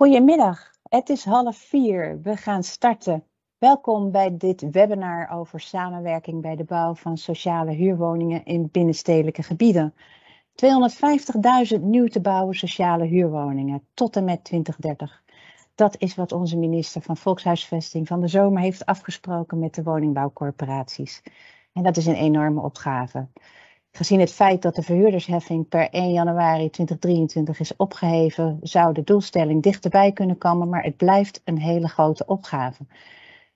Goedemiddag, het is half vier. We gaan starten. Welkom bij dit webinar over samenwerking bij de bouw van sociale huurwoningen in binnenstedelijke gebieden. 250.000 nieuw te bouwen sociale huurwoningen tot en met 2030. Dat is wat onze minister van Volkshuisvesting van de zomer heeft afgesproken met de woningbouwcorporaties. En dat is een enorme opgave. Gezien het feit dat de verhuurdersheffing per 1 januari 2023 is opgeheven, zou de doelstelling dichterbij kunnen komen, maar het blijft een hele grote opgave.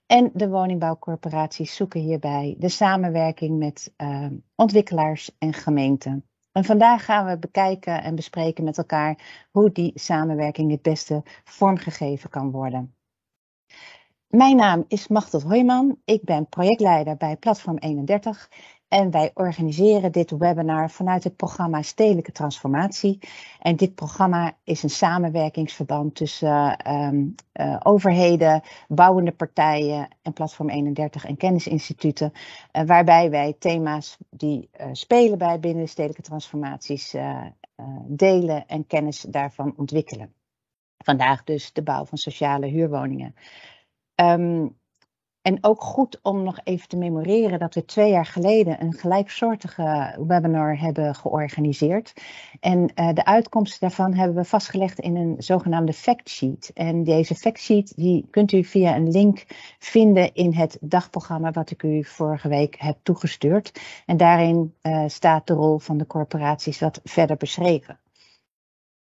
En de woningbouwcorporaties zoeken hierbij de samenwerking met uh, ontwikkelaars en gemeenten. En vandaag gaan we bekijken en bespreken met elkaar hoe die samenwerking het beste vormgegeven kan worden. Mijn naam is Machtel Hoijman. Ik ben projectleider bij Platform 31 en wij organiseren dit webinar vanuit het programma Stedelijke Transformatie. En dit programma is een samenwerkingsverband tussen um, uh, overheden, bouwende partijen en Platform 31 en kennisinstituten. Uh, waarbij wij thema's die uh, spelen bij binnen de stedelijke transformaties delen en kennis daarvan ontwikkelen. Vandaag dus de bouw van sociale huurwoningen. Um, en ook goed om nog even te memoreren dat we twee jaar geleden een gelijksoortige webinar hebben georganiseerd. En uh, de uitkomsten daarvan hebben we vastgelegd in een zogenaamde factsheet. En deze factsheet die kunt u via een link vinden in het dagprogramma wat ik u vorige week heb toegestuurd. En daarin uh, staat de rol van de corporaties wat verder beschreven.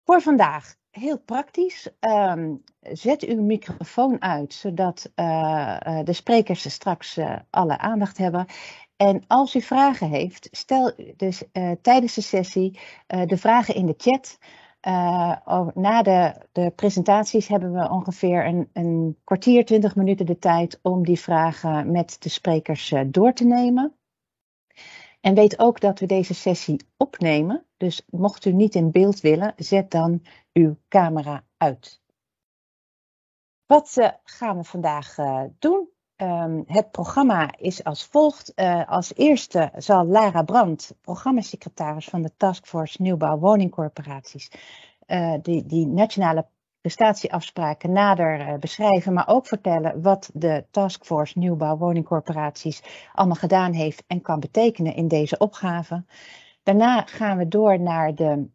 Voor vandaag heel praktisch. Um, zet uw microfoon uit, zodat uh, de sprekers straks uh, alle aandacht hebben. En als u vragen heeft, stel dus tijdens de sessie de vragen in de chat. na de, de, presentaties hebben we ongeveer een, een, kwartier, twintig minuten de tijd om die vragen met de sprekers door te nemen. En weet ook dat we deze sessie opnemen. Dus mocht u niet in beeld willen, zet dan uw camera uit. Wat uh, gaan we vandaag uh, doen? Um, het programma is als volgt. Uh, als eerste zal Lara Brandt, programmasecretaris van de Taskforce Nieuwbouw Woningcorporaties, die, die nationale prestatieafspraken nader beschrijven, maar ook vertellen wat de Taskforce Nieuwbouw Woningcorporaties allemaal gedaan heeft en kan betekenen in deze opgave. Daarna gaan we door naar de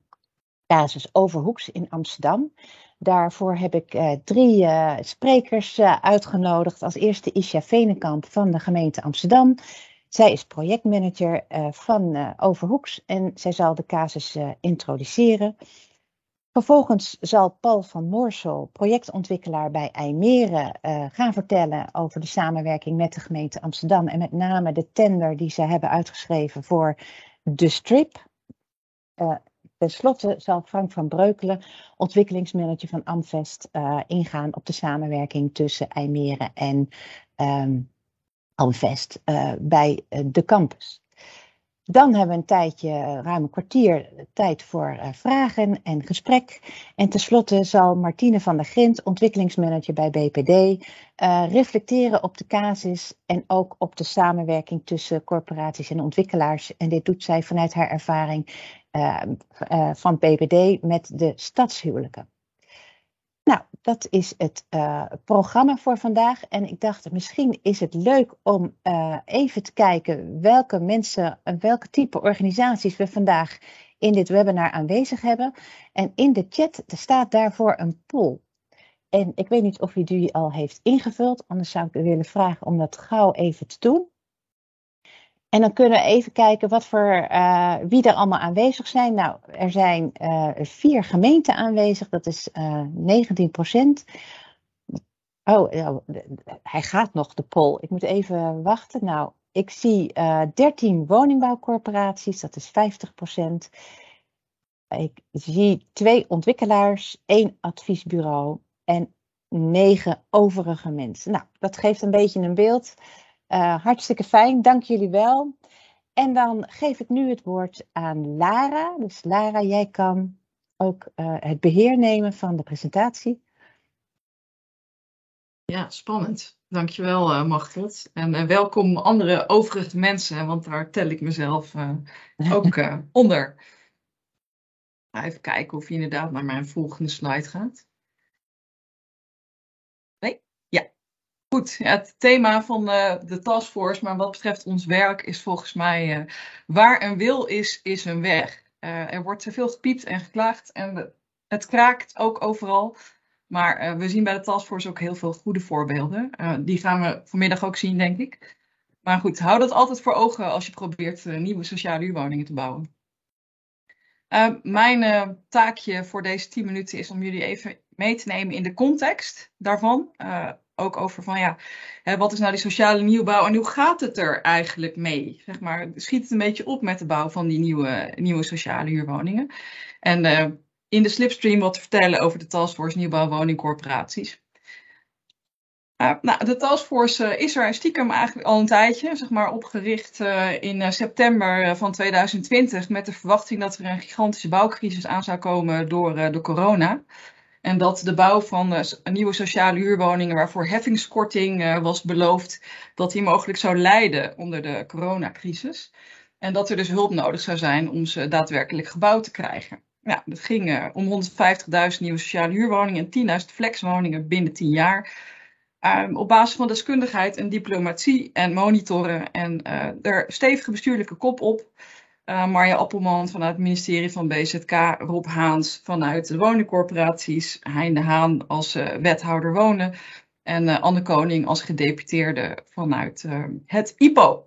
casus Overhoeks in Amsterdam. Daarvoor heb ik uh, drie uh, sprekers uitgenodigd. Als eerste Isha Venenkamp van de gemeente Amsterdam. Zij is projectmanager van Overhoeks en zij zal de casus introduceren. Vervolgens zal Paul van Moorsel, projectontwikkelaar bij IJmeren, gaan vertellen over de samenwerking met de gemeente Amsterdam en met name de tender die ze hebben uitgeschreven voor de strip. Ten slotte zal Frank van Breukelen, ontwikkelingsmanager van Amvest, uh, ingaan op de samenwerking tussen IJmeren en um, Amvest bij de campus. Dan hebben we een tijdje, ruim een kwartier, tijd voor uh, vragen en gesprek. En tenslotte zal Martine van der Grint, ontwikkelingsmanager bij BPD, uh, reflecteren op de casus en ook op de samenwerking tussen corporaties en ontwikkelaars. En dit doet zij vanuit haar ervaring van BPD met de stadshuwelijken. Dat is het uh, programma voor vandaag. En ik dacht, misschien is het leuk om uh, even te kijken welke mensen, welke type organisaties we vandaag in dit webinar aanwezig hebben. En in de chat staat daarvoor een poll. En ik weet niet of u die al heeft ingevuld, anders zou ik u willen vragen om dat gauw even te doen. En dan kunnen we even kijken wat voor, uh, wie er allemaal aanwezig zijn. Nou, er zijn uh, vier gemeenten aanwezig, dat is uh, eh, 19 procent. Oh, hij gaat nog, de poll. Ik moet even wachten. Nou, ik zie 13 woningbouwcorporaties, dat is 50 procent. Ik zie twee ontwikkelaars, één adviesbureau en negen overige mensen. Nou, dat geeft een beetje een beeld. Uh, hartstikke fijn, dank jullie wel. En dan geef ik nu het woord aan Lara. Dus Lara, jij kan ook uh, het beheer nemen van de presentatie. Ja, spannend. Dankjewel, uh. En uh, welkom andere overige mensen, want daar tel ik mezelf uh, ook onder. Even kijken of je inderdaad naar mijn volgende slide gaat. Goed, het thema van uh, de taskforce, maar wat betreft ons werk, is volgens mij uh, waar een wil is, is een weg. Uh, er wordt veel gepiept en geklaagd en het kraakt ook overal. Maar we zien bij de taskforce ook heel veel goede voorbeelden. die gaan we vanmiddag ook zien, denk ik. Maar goed, hou dat altijd voor ogen als je probeert nieuwe sociale huurwoningen te bouwen. mijn taakje voor deze 10 minuten is om jullie even mee te nemen in de context daarvan ook over van ja, hè, wat is nou die sociale nieuwbouw en hoe gaat het er eigenlijk mee? Zeg maar, schiet het een beetje op met de bouw van die nieuwe, nieuwe sociale huurwoningen. En uh, in de slipstream wat te vertellen over de Taskforce Nieuwbouw Woningcorporaties. Uh, nou, de taskforce uh, is er stiekem eigenlijk al een tijdje, zeg maar, opgericht in september van 2020 met de verwachting dat er een gigantische bouwcrisis aan zou komen door de corona. En dat de bouw van uh, nieuwe sociale huurwoningen, waarvoor heffingskorting uh, was beloofd, dat die mogelijk zou leiden onder de coronacrisis. En dat er dus hulp nodig zou zijn om ze daadwerkelijk gebouwd te krijgen. Ja, het ging uh, om 150.000 nieuwe sociale huurwoningen en 10.000 flexwoningen binnen 10 jaar. Um, op basis van deskundigheid en diplomatie en monitoren en er stevige bestuurlijke kop op. Uh, Marja Appelman vanuit het ministerie van BZK, Rob Haans vanuit de woningcorporaties, Hein de Haan als uh, wethouder wonen en uh, Anne Koning als gedeputeerde vanuit het IPO.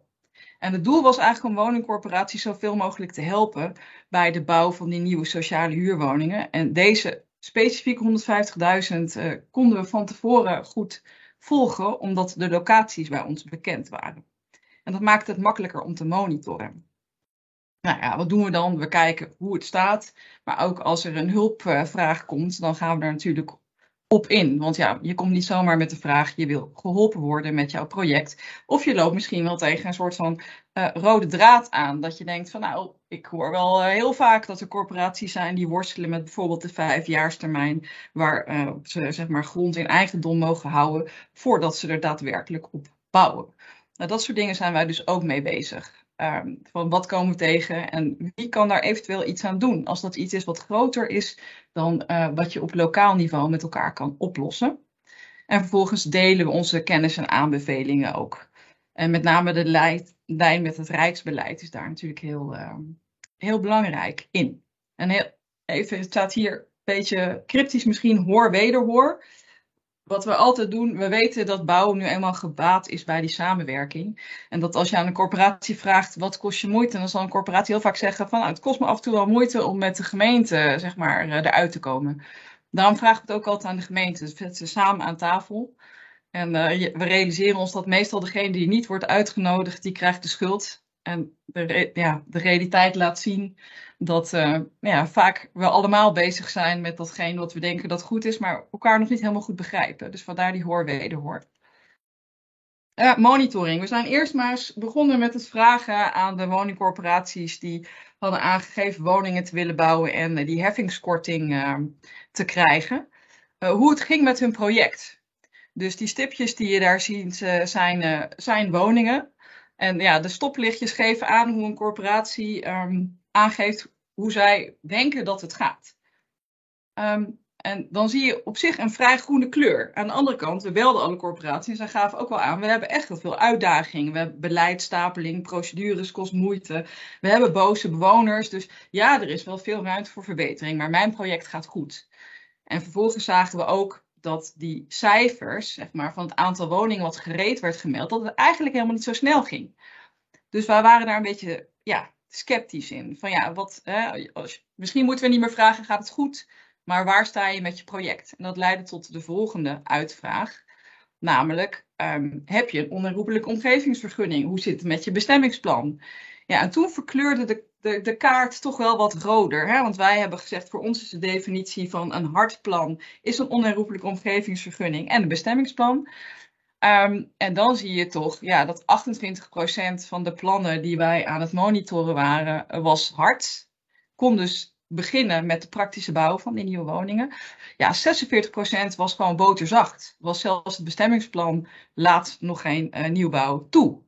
En het doel was eigenlijk om woningcorporaties zoveel mogelijk te helpen bij de bouw van die nieuwe sociale huurwoningen. En deze specifiek 150.000 konden we van tevoren goed volgen, omdat de locaties bij ons bekend waren. En dat maakte het makkelijker om te monitoren. Nou ja, wat doen we dan? We kijken hoe het staat. Maar ook als er een hulpvraag komt, dan gaan we daar natuurlijk op in. Want ja, je komt niet zomaar met de vraag, je wil geholpen worden met jouw project. Of je loopt misschien wel tegen een soort van uh, rode draad aan. Dat je denkt van nou, ik hoor wel uh, heel vaak dat er corporaties zijn die worstelen met bijvoorbeeld de vijfjaarstermijn. Waar uh, ze zeg maar grond in eigendom mogen houden voordat ze er daadwerkelijk op bouwen. Nou, dat soort dingen zijn wij dus ook mee bezig. Um, van wat komen we tegen en wie kan daar eventueel iets aan doen als dat iets is wat groter is dan uh, wat je op lokaal niveau met elkaar kan oplossen. En vervolgens delen we onze kennis en aanbevelingen ook. En met name de lijn met het Rijksbeleid is daar natuurlijk heel, uh, heel belangrijk in. En heel, even, het staat hier een beetje cryptisch misschien hoor wederhoor wat we altijd doen, we weten dat bouwen nu eenmaal gebaat is bij die samenwerking. En dat als je aan een corporatie vraagt wat kost je moeite, dan zal een corporatie heel vaak zeggen van nou, het kost me af en toe wel moeite om met de gemeente zeg maar eh, eruit te komen. Daarom vragen we het ook altijd aan de gemeente. Dus zetten samen aan tafel. En uh, we realiseren ons dat meestal degene die niet wordt uitgenodigd, die krijgt de schuld. En ja, de realiteit laat zien dat uh, ja, vaak we allemaal bezig zijn met datgene wat we denken dat goed is, maar elkaar nog niet helemaal goed begrijpen. Dus vandaar die hoor wederhoor. Uh, monitoring. We zijn eerst maar eens begonnen met het vragen aan de woningcorporaties die hadden aangegeven woningen te willen bouwen en uh, die heffingskorting uh, te krijgen. hoe het ging met hun project. Dus die stipjes die je daar ziet zijn, zijn woningen. En ja, de stoplichtjes geven aan hoe een corporatie um, aangeeft hoe zij denken dat het gaat. Um, en dan zie je op zich een vrij groene kleur. Aan de andere kant, we belden alle corporaties en gaven ook wel aan, we hebben echt heel veel uitdagingen. We hebben beleidstapeling, procedures kost moeite. We hebben boze bewoners. Dus ja, er is wel veel ruimte voor verbetering, maar mijn project gaat goed. En vervolgens zagen we ook dat die cijfers, zeg maar, van het aantal woningen wat gereed werd gemeld, dat het eigenlijk helemaal niet zo snel ging. Dus wij waren daar een beetje, ja, sceptisch in. Van ja, wat, als, misschien moeten we niet meer vragen, gaat het goed? Maar waar sta je met je project? En dat leidde tot de volgende uitvraag. Namelijk, um, heb je een onherroepelijke omgevingsvergunning? Hoe zit het met je bestemmingsplan? Ja, en toen verkleurde de, de, de kaart toch wel wat roder. Hè? Want wij hebben gezegd, voor ons is de definitie van een hartplan is een onherroepelijke omgevingsvergunning en een bestemmingsplan. Um, en dan zie je toch ja, dat 28% van de plannen die wij aan het monitoren waren, eh, was hard. Kon dus beginnen met de praktische bouw van die nieuwe woningen. Ja, 46% was gewoon boterzacht. Was zelfs het bestemmingsplan laat nog geen uh, nieuwbouw toe.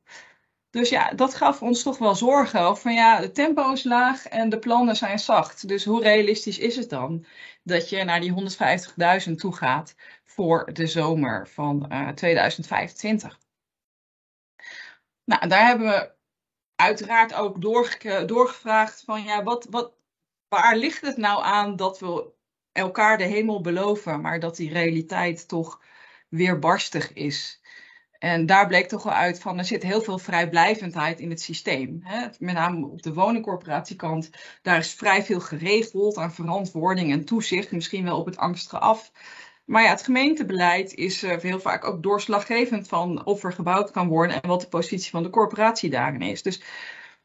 Dus ja, dat gaf ons toch wel zorgen. Van ja, de tempo is laag en de plannen zijn zacht. Dus hoe realistisch is het dan dat je naar die 150.000 toe gaat voor de zomer van 2025. Nou, daar hebben we uiteraard ook doorgevraagd van ja, wat, wat, waar ligt het nou aan dat we elkaar de hemel beloven, maar dat die realiteit toch weerbarstig is? En daar bleek toch wel uit van er zit heel veel vrijblijvendheid in het systeem. Hè? Met name op de woningcorporatiekant, daar is vrij veel geregeld aan verantwoording en toezicht, misschien wel op het angstige af. Maar ja, het gemeentebeleid is uh, heel vaak ook doorslaggevend van of er gebouwd kan worden en wat de positie van de corporatie daarin is. Dus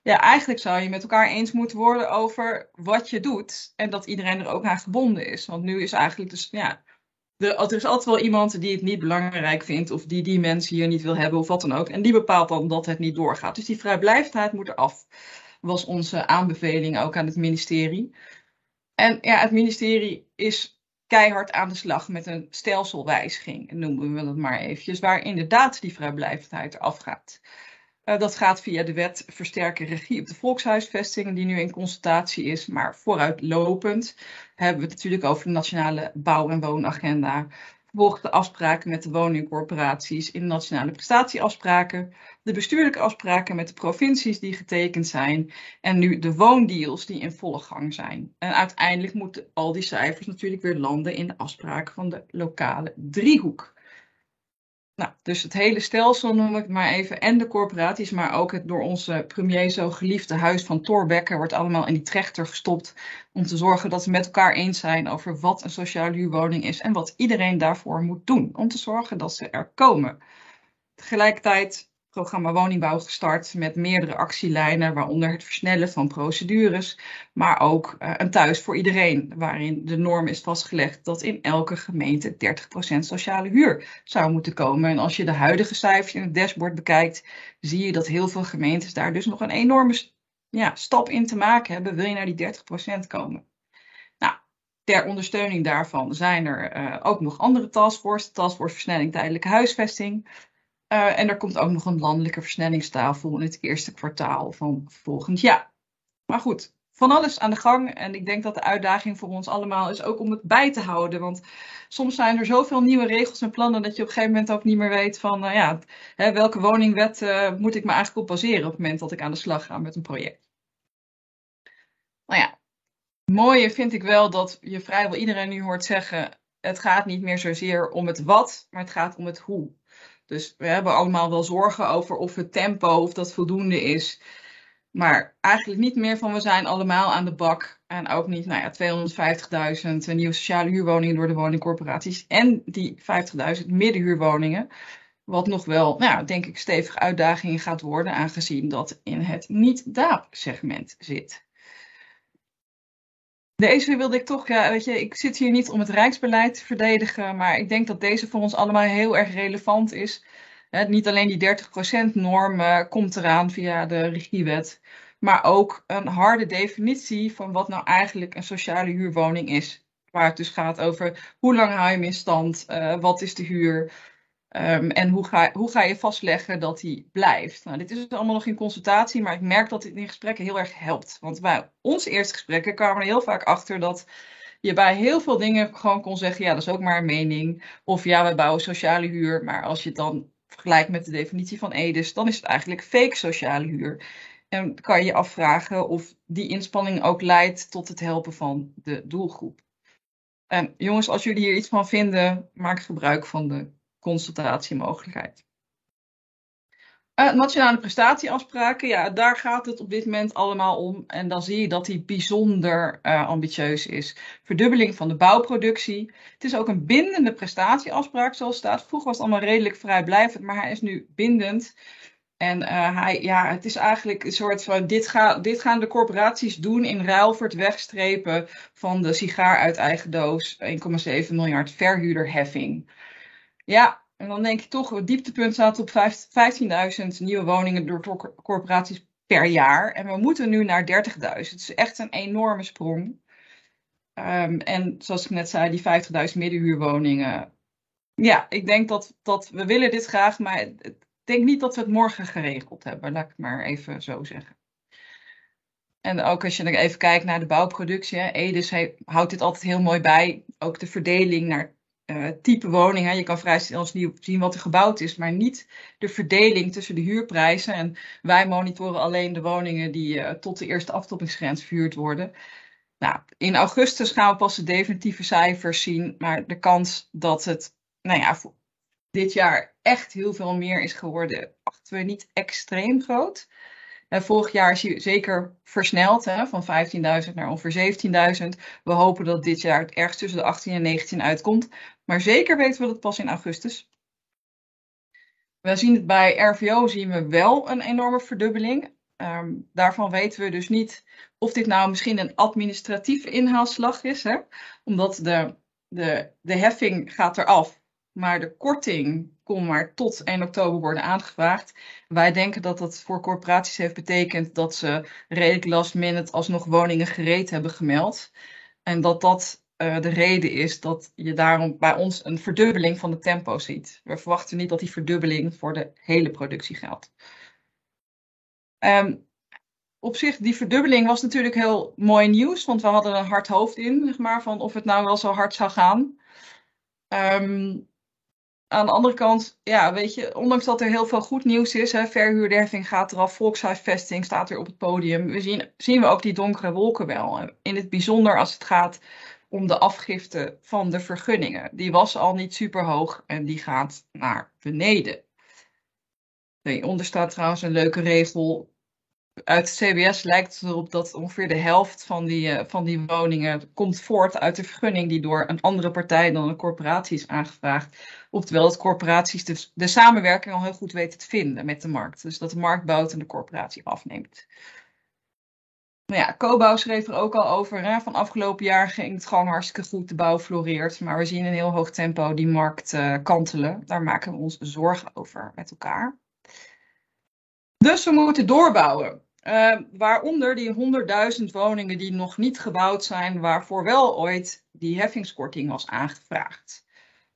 ja, eigenlijk zou je met elkaar eens moeten worden over wat je doet en dat iedereen er ook aan gebonden is. Want nu is eigenlijk dus, ja, de, er is altijd wel iemand die het niet belangrijk vindt of die die mensen hier niet wil hebben of wat dan ook. En die bepaalt dan dat het niet doorgaat. Dus die vrijblijvendheid moet eraf, was onze aanbeveling ook aan het ministerie. En ja, het ministerie is keihard aan de slag met een stelselwijziging, noemen we dat maar eventjes, waar inderdaad die vrijblijvendheid eraf gaat. Uh, dat gaat via de wet versterken regie op de volkshuisvesting, die nu in consultatie is. Maar vooruitlopend hebben we het natuurlijk over de nationale bouw- en woonagenda. Vervolgens de afspraken met de woningcorporaties in de nationale prestatieafspraken. De bestuurlijke afspraken met de provincies die getekend zijn. En nu de woondeals die in volle gang zijn. En uiteindelijk moeten al die cijfers natuurlijk weer landen in de afspraken van de lokale driehoek. Nou, dus het hele stelsel noem ik maar even. En de corporaties, maar ook het door onze premier zo geliefde huis van Thorbecke wordt allemaal in die trechter gestopt. Om te zorgen dat we met elkaar eens zijn over wat een sociale huurwoning is en wat iedereen daarvoor moet doen. Om te zorgen dat ze er komen. Tegelijkertijd programma woningbouw gestart met meerdere actielijnen, waaronder het versnellen van procedures, maar ook uh, een thuis voor iedereen, waarin de norm is vastgelegd dat in elke gemeente 30% sociale huur zou moeten komen. En als je de huidige cijfers in het dashboard bekijkt, zie je dat heel veel gemeentes daar dus nog een enorme ja, stap in te maken hebben, wil je naar die 30% komen. Nou, ter ondersteuning daarvan zijn er uh, ook nog andere taskforces, de taskforce versnelling tijdelijke huisvesting. Uh, en er komt ook nog een landelijke versnellingstafel in het eerste kwartaal van volgend jaar. Maar goed, van alles aan de gang. En ik denk dat de uitdaging voor ons allemaal is ook om het bij te houden. Want soms zijn er zoveel nieuwe regels en plannen dat je op een gegeven moment ook niet meer weet van uh, ja, hè, welke woningwet uh, moet ik me eigenlijk op baseren op het moment dat ik aan de slag ga met een project. Nou ja, mooie vind ik wel dat je vrijwel iedereen nu hoort zeggen: het gaat niet meer zozeer om het wat, maar het gaat om het hoe. Dus we hebben allemaal wel zorgen over of het tempo, of dat voldoende is. Maar eigenlijk niet meer van we zijn allemaal aan de bak. En ook niet, nou ja, 250.000 nieuwe sociale huurwoningen door de woningcorporaties. En die 50.000 middenhuurwoningen. Wat nog wel, nou, denk ik, stevige uitdagingen gaat worden, aangezien dat in het niet-DAAP-segment zit. Deze wilde ik toch, ja, weet je, ik zit hier niet om het Rijksbeleid te verdedigen, maar ik denk dat deze voor ons allemaal heel erg relevant is. niet alleen die 30% norm uh, komt eraan via de regiewet, maar ook een harde definitie van wat nou eigenlijk een sociale huurwoning is. Waar het dus gaat over hoe lang hou je hem in stand, uh, wat is de huur, Um, en hoe ga, hoe ga je vastleggen dat die blijft? Nou, dit is allemaal nog in consultatie, maar ik merk dat dit in gesprekken heel erg helpt. Want bij onze eerste gesprekken kwamen er heel vaak achter dat je bij heel veel dingen gewoon kon zeggen: ja, dat is ook maar een mening. Of ja, we bouwen sociale huur. Maar als je het dan vergelijkt met de definitie van EDIS, dan is het eigenlijk fake sociale huur. En kan je je afvragen of die inspanning ook leidt tot het helpen van de doelgroep. En jongens, als jullie hier iets van vinden, maak gebruik van de consultatiemogelijkheid. Uh, nationale prestatieafspraken, ja, daar gaat het op dit moment allemaal om. En dan zie je dat die bijzonder uh, ambitieus is. Verdubbeling van de bouwproductie. Het is ook een bindende prestatieafspraak, zoals staat. Vroeger was het allemaal redelijk vrijblijvend, maar hij is nu bindend. En uh, hij, ja, het is eigenlijk een soort van: dit, ga, dit gaan de corporaties doen in ruil voor het wegstrepen van de sigaar uit eigen doos. 1,7 miljard verhuurderheffing. Ja, en dan denk je toch, het dieptepunt staat op 15.000 nieuwe woningen door corporaties per jaar. En we moeten nu naar 30.000. Het is echt een enorme sprong. Um, en zoals ik net zei, die 50.000 middenhuurwoningen. Ja, ik denk dat, dat we willen dit graag, maar ik denk niet dat we het morgen geregeld hebben. Laat ik het maar even zo zeggen. En ook als je dan even kijkt naar de bouwproductie. Edis houdt dit altijd heel mooi bij. Ook de verdeling naar uh, type woning. Je kan vrij snel zien wat er gebouwd is, maar niet de verdeling tussen de huurprijzen. En wij monitoren alleen de woningen die uh, tot de eerste aftoppingsgrens verhuurd worden. Nou, in augustus gaan we pas de definitieve cijfers zien, maar de kans dat het nou ja, dit jaar echt heel veel meer is geworden, achten we niet extreem groot. Vorig jaar is hij zeker versneld, hè, van 15.000 naar ongeveer 17.000. We hopen dat dit jaar het ergens tussen de 18 en 19 uitkomt. Maar zeker weten we dat pas in augustus. We zien het bij RVO zien we wel een enorme verdubbeling. Um, daarvan weten we dus niet of dit nou misschien een administratieve inhaalslag is. Hè? Omdat de, de, de heffing gaat eraf maar de korting kon maar tot 1 oktober worden aangevraagd. Wij denken dat dat voor corporaties heeft betekend dat ze redelijk last minute alsnog woningen gereed hebben gemeld. En dat dat uh, de reden is dat je daarom bij ons een verdubbeling van de tempo ziet. We verwachten niet dat die verdubbeling voor de hele productie geldt. Um, op zich, die verdubbeling was natuurlijk heel mooi nieuws, want we hadden een hard hoofd in, zeg maar, van of het nou wel zo hard zou gaan. Um, aan de andere kant, ja, weet je, ondanks dat er heel veel goed nieuws is, hè, verhuurderving gaat eraf, volkshuisvesting staat weer op het podium, we zien, zien we ook die donkere wolken wel. In het bijzonder als het gaat om de afgifte van de vergunningen. Die was al niet super hoog en die gaat naar beneden. Hieronder staat trouwens een leuke regel uit het CBS lijkt het erop dat ongeveer de helft van die, uh, van die woningen komt voort uit de vergunning die door een andere partij dan een corporatie is aangevraagd. Oftewel dat corporaties de, de samenwerking al heel goed weten te vinden met de markt. Dus dat de markt bouwt en de corporatie afneemt. Nou ja, Cobouw schreef er ook al over. Hè? Van afgelopen jaar ging het gewoon hartstikke goed. De bouw floreert. Maar we zien in heel hoog tempo die markt uh, kantelen. Daar maken we ons zorgen over met elkaar. Dus we moeten doorbouwen. Uh, waaronder die 100.000 woningen die nog niet gebouwd zijn, waarvoor wel ooit die heffingskorting was aangevraagd.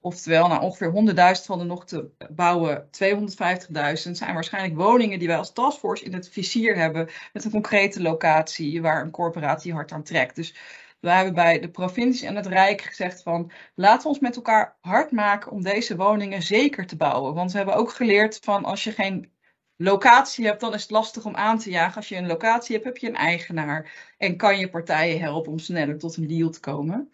Oftewel, nou, ongeveer 100.000 van de nog te bouwen 250.000 zijn waarschijnlijk woningen die wij als taskforce in het vizier hebben met een concrete locatie waar een corporatie hard aan trekt. Dus we hebben bij de provincie en het Rijk gezegd van laten we ons met elkaar hard maken om deze woningen zeker te bouwen. Want we hebben ook geleerd van als je geen locatie hebt, dan is het lastig om aan te jagen. Als je een locatie hebt, heb je een eigenaar. En kan je partijen helpen om sneller tot een deal te komen.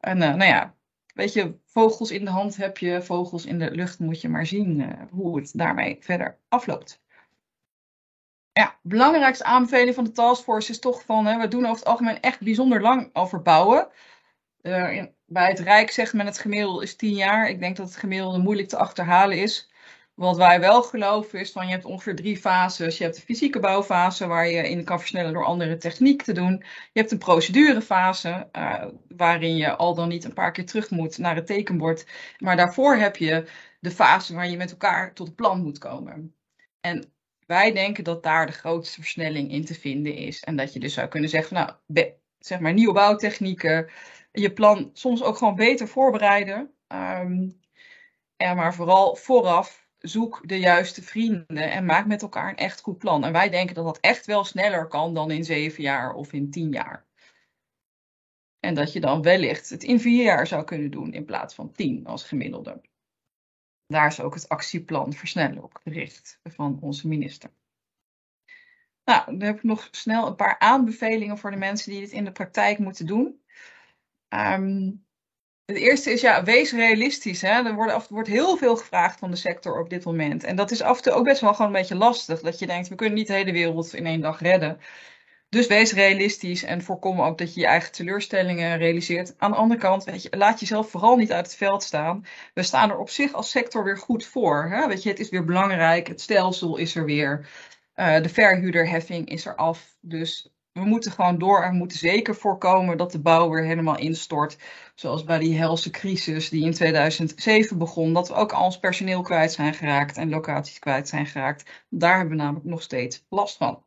En uh, nou ja, weet je, vogels in de hand heb je, vogels in de lucht moet je maar zien uh, hoe het daarmee verder afloopt. Ja, belangrijkste aanbeveling van de taskforce is toch van, hè, we doen over het algemeen echt bijzonder lang over bouwen. In, bij het Rijk zegt men het gemiddelde is 10 jaar. Ik denk dat het gemiddelde moeilijk te achterhalen is. Wat wij wel geloven is van je hebt ongeveer drie fases. Je hebt de fysieke bouwfase waar je in kan versnellen door andere techniek te doen. Je hebt een procedurefase uh, waarin je al dan niet een paar keer terug moet naar het tekenbord. Maar daarvoor heb je de fase waar je met elkaar tot een plan moet komen. En wij denken dat daar de grootste versnelling in te vinden is. En dat je dus zou kunnen zeggen, nou, zeg maar nieuwe bouwtechnieken. Je plan soms ook gewoon beter voorbereiden. Um, en maar vooral vooraf zoek de juiste vrienden en maak met elkaar een echt goed plan. En wij denken dat dat echt wel sneller kan dan in zeven jaar of in tien jaar. En dat je dan wellicht het in vier jaar zou kunnen doen in plaats van tien als gemiddelde. Daar is ook het actieplan versnellen op gericht van onze minister. Nou, dan heb ik nog snel een paar aanbevelingen voor de mensen die dit in de praktijk moeten doen. Um, het eerste is ja, wees realistisch. Hè? Er wordt, wordt heel veel gevraagd van de sector op dit moment. En dat is af en toe ook best wel gewoon een beetje lastig. Dat je denkt, we kunnen niet de hele wereld in één dag redden. Dus wees realistisch en voorkom ook dat je je eigen teleurstellingen realiseert. Aan de andere kant, weet je, laat jezelf vooral niet uit het veld staan. We staan er op zich als sector weer goed voor. Hè? Weet je, het is weer belangrijk, het stelsel is er weer. Uh, de verhuurderheffing is er af. Dus we moeten gewoon door en we moeten zeker voorkomen dat de bouw weer helemaal instort. Zoals bij die helse crisis die in 2007 begon. Dat we ook al ons personeel kwijt zijn geraakt en locaties kwijt zijn geraakt. Daar hebben we namelijk nog steeds last van.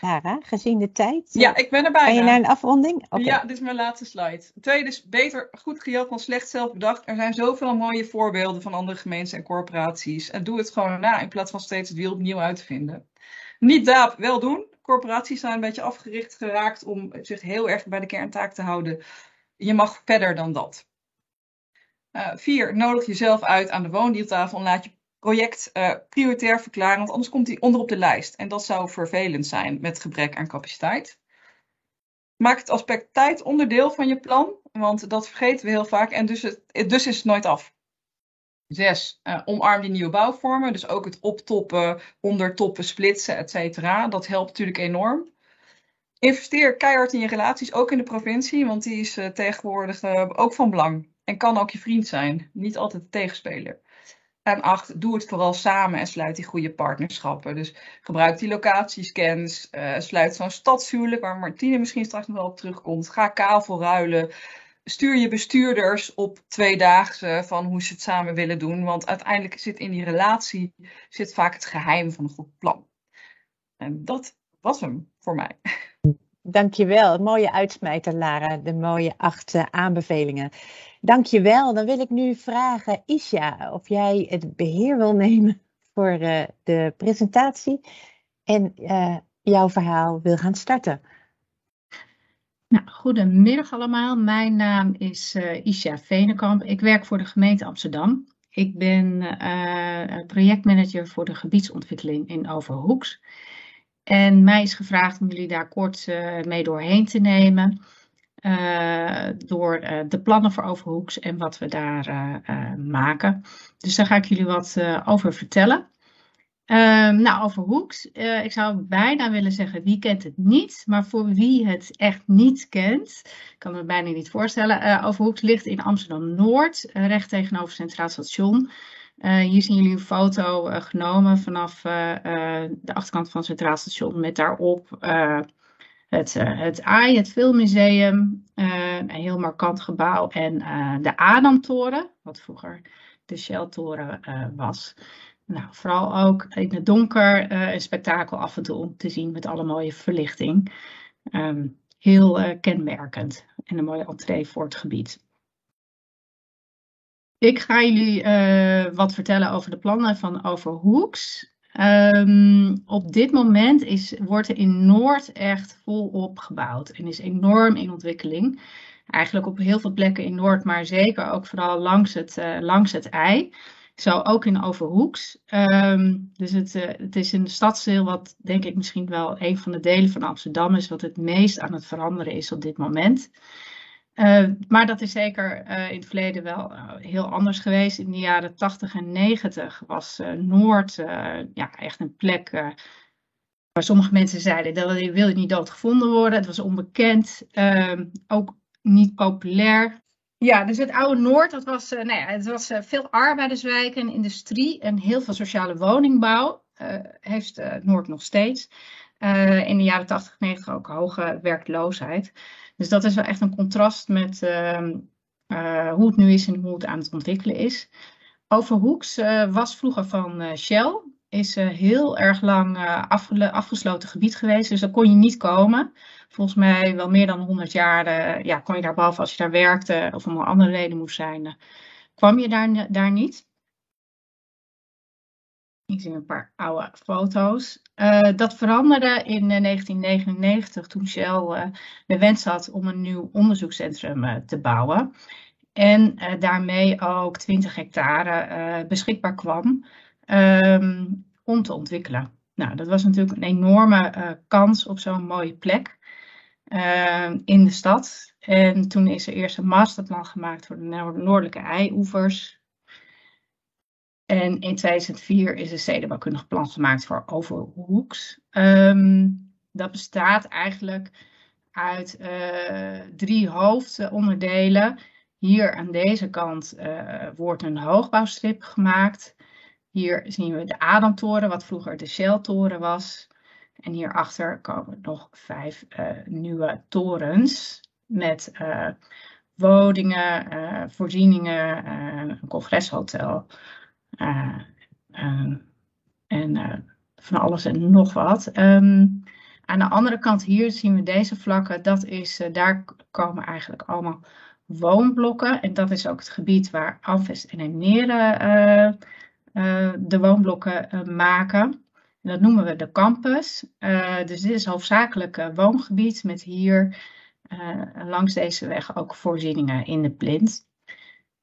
Sarah, gezien de tijd. Ja, ik ben erbij. Ga je naar een afronding? Okay. Ja, dit is mijn laatste slide. tweede is beter goed gejat dan slecht zelf bedacht. Er zijn zoveel mooie voorbeelden van andere gemeenten en corporaties. En doe het gewoon na in plaats van steeds het wiel opnieuw uit te vinden. Niet daap, wel doen corporaties zijn een beetje afgericht geraakt om zich heel erg bij de kerntaak te houden. Je mag verder dan dat. vier, nodig jezelf uit aan de woondeeltafel en laat je project prioritair verklaren, want anders komt hij onder op de lijst. En dat zou vervelend zijn met gebrek aan capaciteit. Maak het aspect tijd onderdeel van je plan, want dat vergeten we heel vaak en dus, het, dus is het nooit af. Zes, uh, omarm die nieuwe bouwvormen. Dus ook het optoppen, ondertoppen, splitsen, et cetera. Dat helpt natuurlijk enorm. Investeer keihard in je relaties, ook in de provincie, want die is uh, tegenwoordig uh, ook van belang. En kan ook je vriend zijn, niet altijd de tegenspeler. En acht, doe het vooral samen en sluit die goede partnerschappen. Dus gebruik die locatiescans, sluit zo'n stadshuwelijk, waar Martine misschien straks nog wel op terugkomt. Ga kavel ruilen, stuur je bestuurders op tweedaagse van hoe ze het samen willen doen. Want uiteindelijk zit in die relatie zit vaak het geheim van een goed plan. En dat was hem voor mij. Dankjewel. Mooie uitsmijter, Lara. De mooie acht uh, aanbevelingen. Dankjewel. Dan wil ik nu vragen, Isha, of jij het beheer wil nemen voor uh, de presentatie en uh, jouw verhaal wil gaan starten. Nou, goedemiddag allemaal. Mijn naam is uh, Isha Venenkamp. Ik werk voor de gemeente Amsterdam. Ik ben uh, projectmanager voor de gebiedsontwikkeling in Overhoeks. En mij is gevraagd om jullie daar kort mee doorheen te nemen. door de plannen voor Overhoeks en wat we daar maken. Dus daar ga ik jullie wat over vertellen. Um, nou, over Hoeks. Uh, ik zou bijna willen zeggen, wie kent het niet? Maar voor wie het echt niet kent, kan me bijna niet voorstellen. Uh, Overhoeks ligt in Amsterdam-Noord, uh, recht tegenover Centraal Station. hier zien jullie een foto genomen vanaf de achterkant van Centraal Station met daarop het, het AI, het Filmmuseum, een heel markant gebouw en de Adamtoren, wat vroeger de Shell-toren was. Nou, vooral ook in het donker uh, een spektakel af en toe om te zien met alle mooie verlichting. Um, heel uh, kenmerkend en een mooie entree voor het gebied. Ik ga jullie uh, wat vertellen over de plannen van Overhoeks. Um, op dit moment is, wordt er in Noord echt volop gebouwd en is enorm in ontwikkeling. Eigenlijk op heel veel plekken in Noord, maar zeker ook vooral langs het, langs het ei. Zo ook in Overhoeks. Um, dus het, uh, het is een stadsdeel wat denk ik misschien wel een van de delen van Amsterdam is wat het meest aan het veranderen is op dit moment. Uh, maar dat is zeker uh, in het verleden wel heel anders geweest. In de jaren 80 en 90 was Noord ja, echt een plek waar sommige mensen zeiden dat je niet doodgevonden worden. Het was onbekend, ehm, ook niet populair. Ja, dus het oude Noord, dat was, uh, nou ja, het was uh, veel arbeiderswijken en industrie en heel veel sociale woningbouw uh, heeft Noord nog steeds. in de jaren 80, 90 ook hoge werkloosheid. Dus dat is wel echt een contrast met ehm, hoe het nu is en hoe het aan het ontwikkelen is. Overhoeks was vroeger van Shell, is heel erg lang afgesloten gebied geweest, dus daar kon je niet komen volgens mij wel meer dan 100 jaar, uh, ja, kon je daar, behalve als je daar werkte of om een andere reden moest zijn, uh, kwam je daar, daar niet. Ik zie een paar oude foto's. Uh, dat veranderde in 1999 toen Shell de wens had om een nieuw onderzoekscentrum te bouwen. En daarmee ook 20 hectare beschikbaar kwam um, om te ontwikkelen. Nou, dat was natuurlijk een enorme kans op zo'n mooie plek. Ehm, in de stad. En toen is er eerst een masterplan gemaakt voor de noordelijke eioevers. En in 2004 is een stedenbouwkundig plan gemaakt voor Overhoeks. Um, dat bestaat eigenlijk uit uh, drie hoofdonderdelen. Hier aan deze kant wordt een hoogbouwstrip gemaakt. Hier zien we de Adamtoren, wat vroeger de Shell-toren was. En hierachter komen nog vijf uh, nieuwe torens met uh, woningen, uh, voorzieningen, een congreshotel en van alles en nog wat. Um, aan de andere kant hier zien we deze vlakken. Dat is, daar komen eigenlijk allemaal woonblokken. En dat is ook het gebied waar Alvest en Emneren de woonblokken maken. En dat noemen we de campus. Uh, dus dit is hoofdzakelijk woongebied met hier langs deze weg ook voorzieningen in de plint.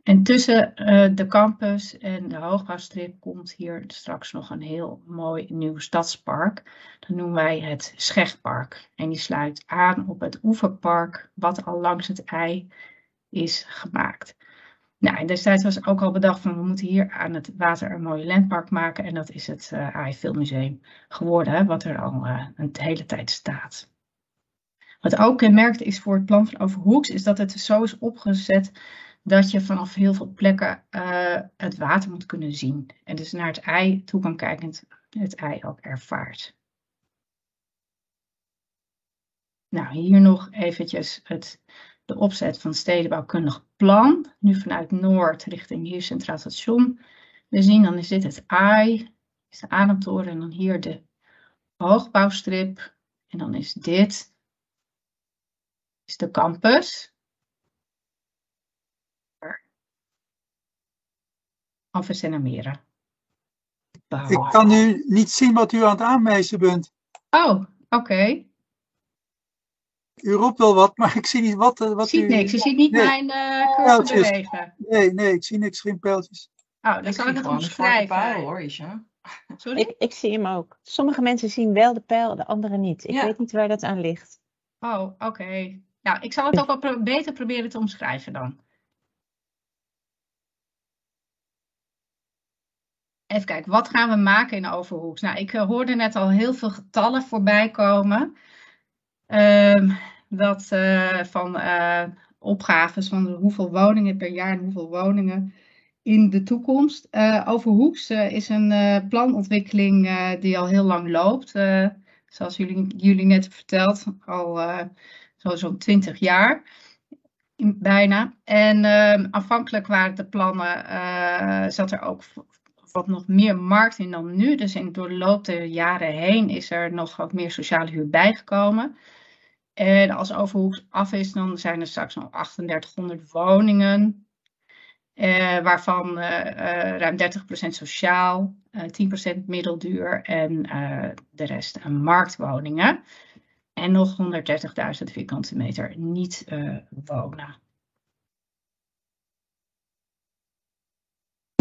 En tussen de campus en de hoogbouwstrip komt hier straks nog een heel mooi nieuw stadspark. Dat noemen wij het Schechtpark. En die sluit aan op het oeverpark wat al langs het ei is gemaakt. Nou, en destijds was ook al bedacht van we moeten hier aan het water een mooi landpark maken. En dat is het uh, AI Filmmuseum geworden, wat er al uh, een hele tijd staat. Wat ook kenmerkt is voor het plan van Overhoeks, is dat het zo is opgezet dat je vanaf heel veel plekken uh, het water moet kunnen zien. En dus naar het ei toe kan kijken en het ei ook ervaart. Nou, hier nog eventjes het, de opzet van het stedenbouwkundig plan. Nu vanuit Noord richting hier Centraal Station. We zien dan is dit het ei, is de ademtoren en dan hier de hoogbouwstrip. En dan is dit is de campus. Alphen en Meren. Ik kan nu niet zien wat u aan het aanwijzen bent. Oh, oké. Okay. U roept wel wat, maar ik zie niet wat, wat ik zie u... niks, je ziet niet nee. mijn uh, cursor bewegen. Nee, nee, ik zie niks, geen pijltjes. Oh, dan ik zal ik het omschrijven. Pijl, hoor, Isha. Sorry? Ik, ik zie hem ook. Sommige mensen zien wel de pijl, de anderen niet. Ik ja. weet niet waar dat aan ligt. Oh, oké. Okay. Nou, ik zal het ook wel pro beter proberen te omschrijven dan. Even kijken, wat gaan we maken in Overhoeks? Nou, ik hoorde net al heel veel getallen voorbij komen. Uh, dat uh, van uh, opgaves van hoeveel woningen per jaar en hoeveel woningen in de toekomst. Uh, Overhoeks is een planontwikkeling die al heel lang loopt. zoals jullie, jullie net verteld, al zo'n 20 jaar bijna. En ehm, afhankelijk waren de plannen, zat er ook wat nog meer markt in dan nu. Dus in, loop der jaren heen is er nog wat meer sociale huur bijgekomen. En als Overhoeks af is, dan zijn er straks nog 3800 woningen. Eh, waarvan eh, uh, ruim 30% sociaal, uh, 10% middelduur en uh, de rest marktwoningen. En nog 130.000 vierkante meter niet wonen.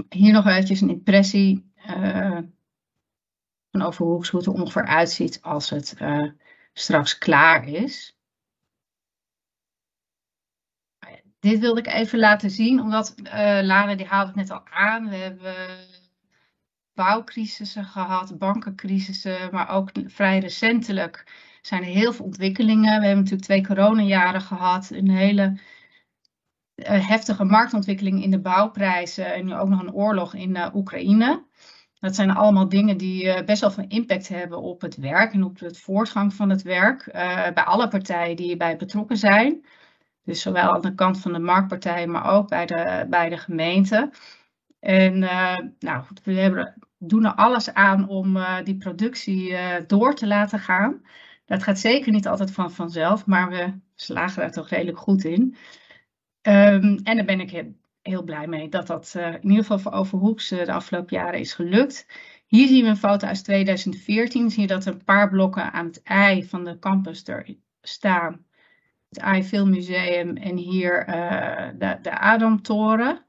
hier nog eventjes een impressie van Overhoeks, hoe het er ongeveer uitziet als het straks klaar is. Dit wilde ik even laten zien, omdat uh, Lara die haalde het net al aan. We hebben bouwcrisissen gehad, bankencrisissen, maar ook vrij recentelijk zijn er heel veel ontwikkelingen. We hebben natuurlijk twee coronajaren gehad, een hele uh, heftige marktontwikkeling in de bouwprijzen en nu ook nog een oorlog in uh, Oekraïne. Dat zijn allemaal dingen die uh, best wel veel impact hebben op het werk en op het voortgang van het werk bij alle partijen die hierbij betrokken zijn. Dus zowel aan de kant van de marktpartijen, maar ook bij de, bij de gemeente. En nou, we hebben, doen er alles aan om die productie door te laten gaan. Dat gaat zeker niet altijd van vanzelf, maar we slagen daar toch redelijk goed in. Um, en daar ben ik heel, blij mee dat dat uh, in ieder geval voor Overhoeks uh, de afgelopen jaren is gelukt. Hier zien we een foto uit 2014. Zie je dat er een paar blokken aan het ei van de campus er staan. Het ei Filmmuseum en hier uh, de, de Adamtoren. Dat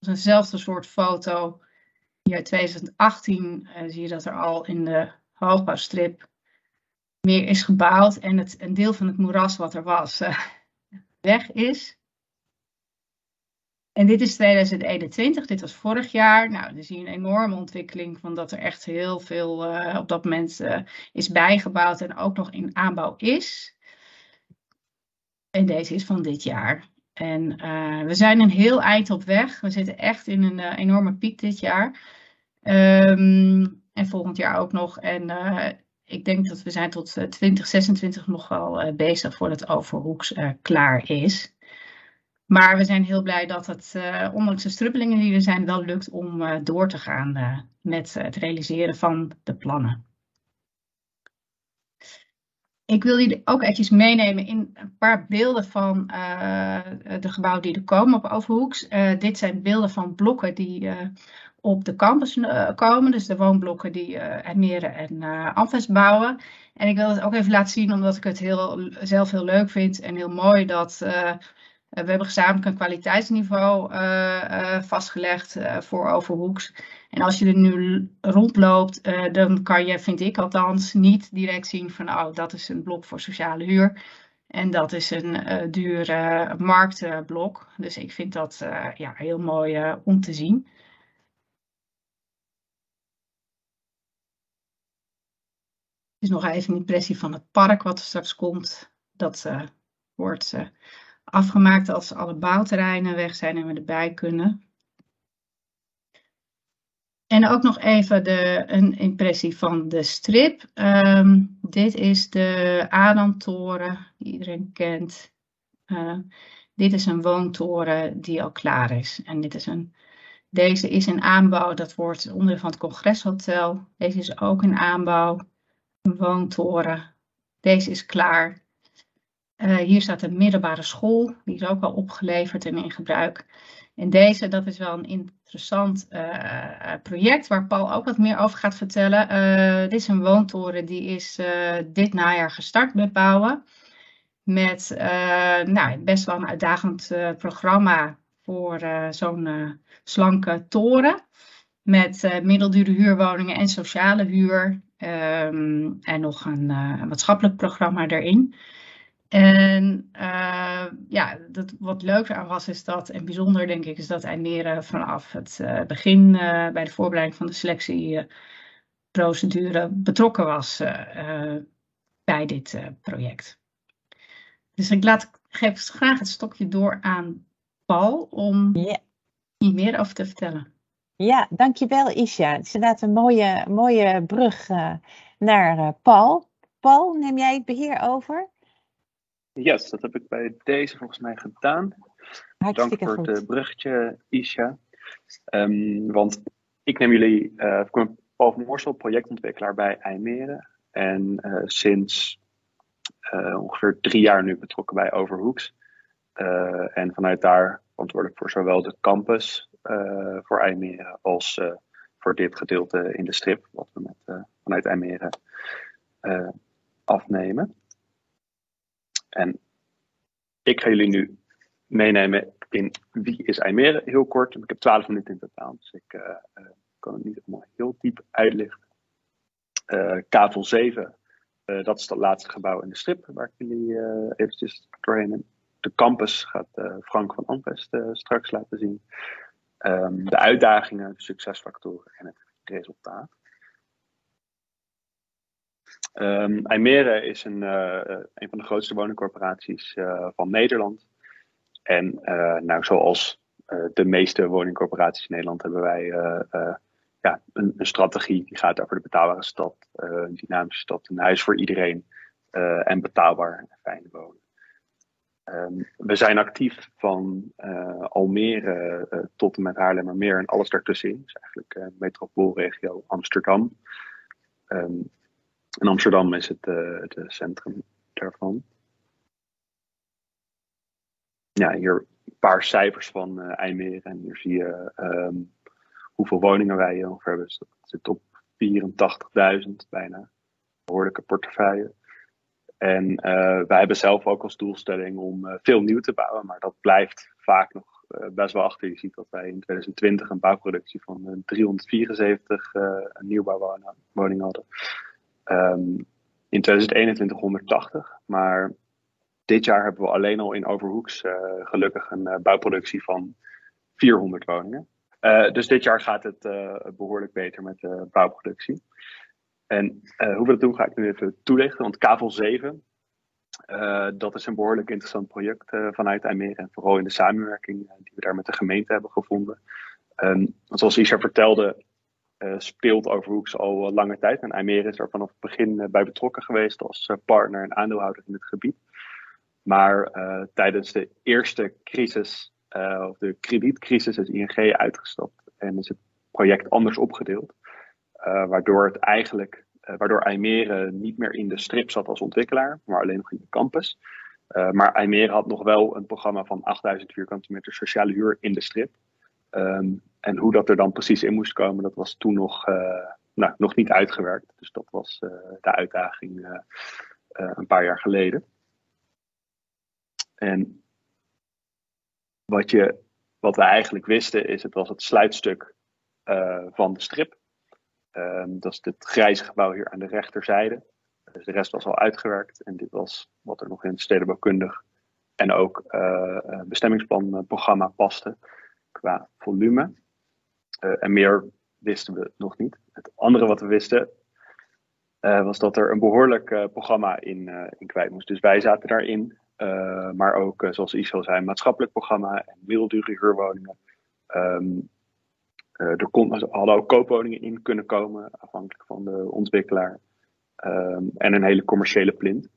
is eenzelfde soort foto. Hier in 2018 zie je dat er al in de hoogbouwstrip meer is gebouwd. En het, een deel van het moeras wat er was weg is. En dit is 2021, dit was vorig jaar. Nou, dan zie je een enorme ontwikkeling van dat er echt heel veel uh, op dat moment uh, is bijgebouwd en ook nog in aanbouw is. En deze is van dit jaar. En uh, we zijn een heel eind op weg. We zitten echt in een enorme piek dit jaar. Um, en volgend jaar ook nog. En ik denk dat we zijn tot 2026 eh, nog wel bezig voordat Overhoeks klaar is. Maar we zijn heel blij dat het, uh, ondanks de strubbelingen die er zijn, wel lukt om door te gaan met het realiseren van de plannen. Ik wil jullie ook eventjes meenemen in een paar beelden van de gebouwen die er komen op Overhoeks. dit zijn beelden van blokken die op de campus komen. Dus de woonblokken die uh, en uh, bouwen. En ik wil het ook even laten zien, omdat ik het heel, zelf heel leuk vind en heel mooi dat we hebben gezamenlijk een kwaliteitsniveau vastgelegd voor Overhoeks. En als je er nu rondloopt, dan kan je, vind ik althans, niet direct zien van, oh, dat is een blok voor sociale huur. En dat is een uh, duur marktblok. dus ik vind dat ja, heel mooi om te zien. is nog even een impressie van het park wat er straks komt. Dat wordt afgemaakt als alle bouwterreinen weg zijn en we erbij kunnen. En ook nog even de, een impressie van de strip. Um, dit is de Adamtoren, die iedereen kent. Uh, dit is een woontoren die al klaar is. En dit is een, deze is in aanbouw, dat wordt onderdeel van het congreshotel. Deze is ook in aanbouw een woontoren. Deze is klaar. Uh, hier staat een middelbare school, die is ook al opgeleverd en in gebruik. En deze, dat is wel een interessant uh, project waar Paul ook wat meer over gaat vertellen. Uh, dit is een woontoren die is dit najaar gestart met bouwen. Met nou, best wel een uitdagend programma voor zo'n slanke toren. Met middeldure huurwoningen en sociale huur. Ehm, en nog een, maatschappelijk programma erin. En uh, ja, dat, wat leuk aan was, is dat, en bijzonder denk ik, is dat IJmere vanaf het uh, begin bij de voorbereiding van de selectieprocedure betrokken was bij dit project. Dus ik laat, geef graag het stokje door aan Paul om yeah. hier meer over te vertellen. Ja, dankjewel Isha. Het is inderdaad een mooie, mooie brug naar Paul. Paul, neem jij het beheer over? Yes, dat heb ik bij deze volgens mij gedaan. Hartstikke Dank voor het bruggetje, Isha. Um, want ik neem jullie, uh, ik ben Paul van Moorsel, projectontwikkelaar bij IJmeren. En sinds ongeveer drie jaar nu betrokken bij Overhoeks. en vanuit daar verantwoordelijk voor zowel de campus voor IJmeren als voor dit gedeelte in de strip, wat we met, vanuit IJmeren afnemen. En ik ga jullie nu meenemen in wie is IJmeren, heel kort. Ik heb 12 minuten in totaal, dus ik kan het niet allemaal heel diep uitlichten. Kavel 7, dat is het laatste gebouw in de strip, waar ik jullie eventjes doorheen. De campus gaat Frank van Amvest straks laten zien. Um, de uitdagingen, de succesfactoren en het resultaat. Um, is een, uh, een van de grootste woningcorporaties uh, van Nederland. En nou, zoals de meeste woningcorporaties in Nederland hebben wij ja, een, een, strategie die gaat over de betaalbare stad, een dynamische stad, een huis voor iedereen en betaalbaar en fijn wonen. Um, we zijn actief van Almere tot en met Haarlemmermeer en alles daartussenin. Dus eigenlijk uh, metropoolregio Amsterdam. Um, en Amsterdam is het het centrum daarvan. Ja, hier een paar cijfers van uh, IJmeren. En hier zie je um, hoeveel woningen wij ongeveer hebben. Dus dat zit op 84.000 bijna. Behoorlijke portefeuille. En wij hebben zelf ook als doelstelling om veel nieuw te bouwen, maar dat blijft vaak nog best wel achter. Je ziet dat wij in 2020 een bouwproductie van 374 nieuwbouwwoningen hadden. Um, in 2021 180, maar dit jaar hebben we alleen al in Overhoeks gelukkig een bouwproductie van 400 woningen. dus dit jaar gaat het behoorlijk beter met de bouwproductie. En hoe we dat doen ga ik nu even toelichten. Want Kavel 7, uh, dat is een behoorlijk interessant project vanuit IJmeren. En vooral in de samenwerking die we daar met de gemeente hebben gevonden. Um, zoals Isha vertelde, speelt Overhoeks al lange tijd. En IJmeren is er vanaf het begin bij betrokken geweest als partner en aandeelhouder in het gebied. Maar tijdens de eerste crisis, of de kredietcrisis, is ING uitgestapt. En is het project anders opgedeeld. Waardoor het eigenlijk, waardoor IJmere niet meer in de strip zat als ontwikkelaar, maar alleen nog in de campus. Maar IJmere had nog wel een programma van 8000 vierkante meter sociale huur in de strip. Um, en hoe dat er dan precies in moest komen, dat was toen nog, nou, nog niet uitgewerkt. Dus dat was de uitdaging een paar jaar geleden. En wat, je, wat we eigenlijk wisten is, het was het sluitstuk van de strip. Ehm, dat is het grijze gebouw hier aan de rechterzijde. Dus de rest was al uitgewerkt en dit was wat er nog in het stedenbouwkundig en ook uh, bestemmingsplanprogramma paste qua volume. Uh, en meer wisten we nog niet. Het andere wat we wisten uh, was dat er een behoorlijk programma in, in kwijt moest. Dus wij zaten daarin. maar ook, zoals Isel zei, een maatschappelijk programma en middeldure huurwoningen. Um, er kon, hadden ook koopwoningen in kunnen komen, afhankelijk van de ontwikkelaar. Um, en een hele commerciële plint.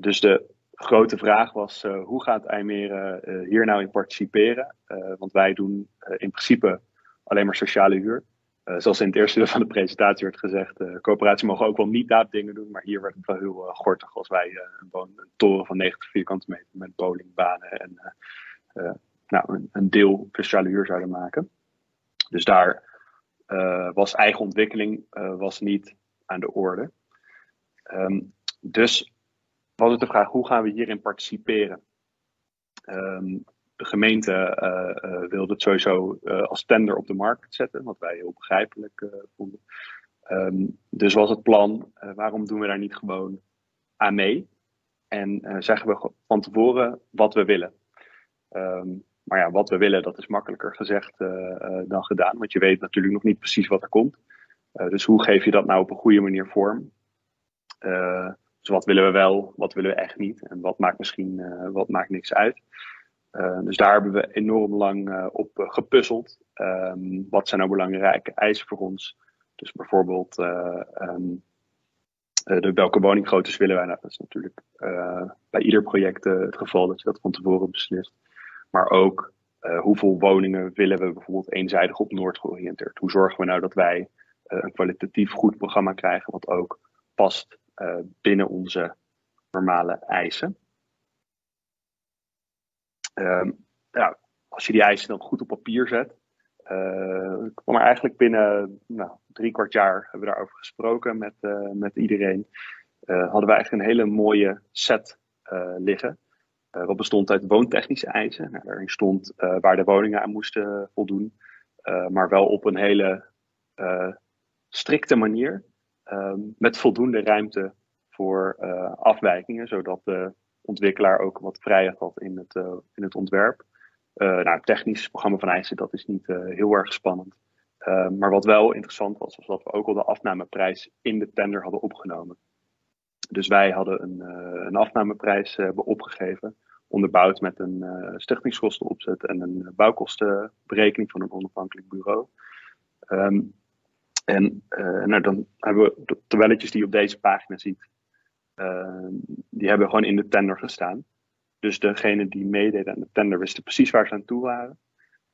Dus de grote vraag was, uh, hoe gaat IJmeren uh, hier nou in participeren? Uh, want wij doen in principe alleen maar sociale huur. zoals in het eerste deel van de presentatie werd gezegd, coöperaties mogen ook wel niet dingen doen, maar hier werd het wel heel gortig als wij een, toren van 90 vierkante meter met bowlingbanen en nou, een, een, deel sociale huur zouden maken. Dus daar was eigen ontwikkeling was niet aan de orde. Um, dus was het de vraag, hoe gaan we hierin participeren? Um, de gemeente uh, uh, wilde het sowieso uh, als tender op de markt zetten, wat wij heel begrijpelijk vonden. Um, dus was het plan, waarom doen we daar niet gewoon aan mee? En zeggen we van tevoren wat we willen. Um, maar ja, wat we willen, dat is makkelijker gezegd dan gedaan, want je weet natuurlijk nog niet precies wat er komt. dus hoe geef je dat nou op een goede manier vorm? Dus wat willen we wel, wat willen we echt niet en wat maakt misschien uh, wat maakt niks uit. Uh, dus daar hebben we enorm lang uh, op gepuzzeld. Um, wat zijn nou belangrijke eisen voor ons? Dus bijvoorbeeld um, de, welke woninggroottes willen wij? Nou, dat is natuurlijk bij ieder project het geval dat je dat van tevoren beslist. Maar ook hoeveel woningen willen we bijvoorbeeld eenzijdig op Noord georiënteerd? Hoe zorgen we nou dat wij een kwalitatief goed programma krijgen wat ook past binnen onze normale eisen. Um, als je die eisen dan goed op papier zet, uh, kwam er eigenlijk binnen nou, drie kwart jaar hebben we daarover gesproken met, uh, met iedereen. hadden we eigenlijk een hele mooie set liggen. wat bestond uit woontechnische eisen. Nou, daarin stond waar de woningen aan moesten voldoen. maar wel op een hele strikte manier. Um, met voldoende ruimte voor uh, afwijkingen, zodat de ontwikkelaar ook wat vrijheid had in het, uh, in het ontwerp. Uh, nou, technisch programma van eisen, dat is niet heel erg spannend. maar wat wel interessant was, was dat we ook al de afnameprijs in de tender hadden opgenomen. Dus wij hadden een, een afnameprijs hebben opgegeven, onderbouwd met een stichtingskostenopzet en een bouwkostenberekening van een onafhankelijk bureau. Um, en uh, nou, dan hebben we de tabelletjes die je op deze pagina ziet. Uh, die hebben gewoon in de tender gestaan. Dus degene die meededen aan de tender wisten precies waar ze aan toe waren.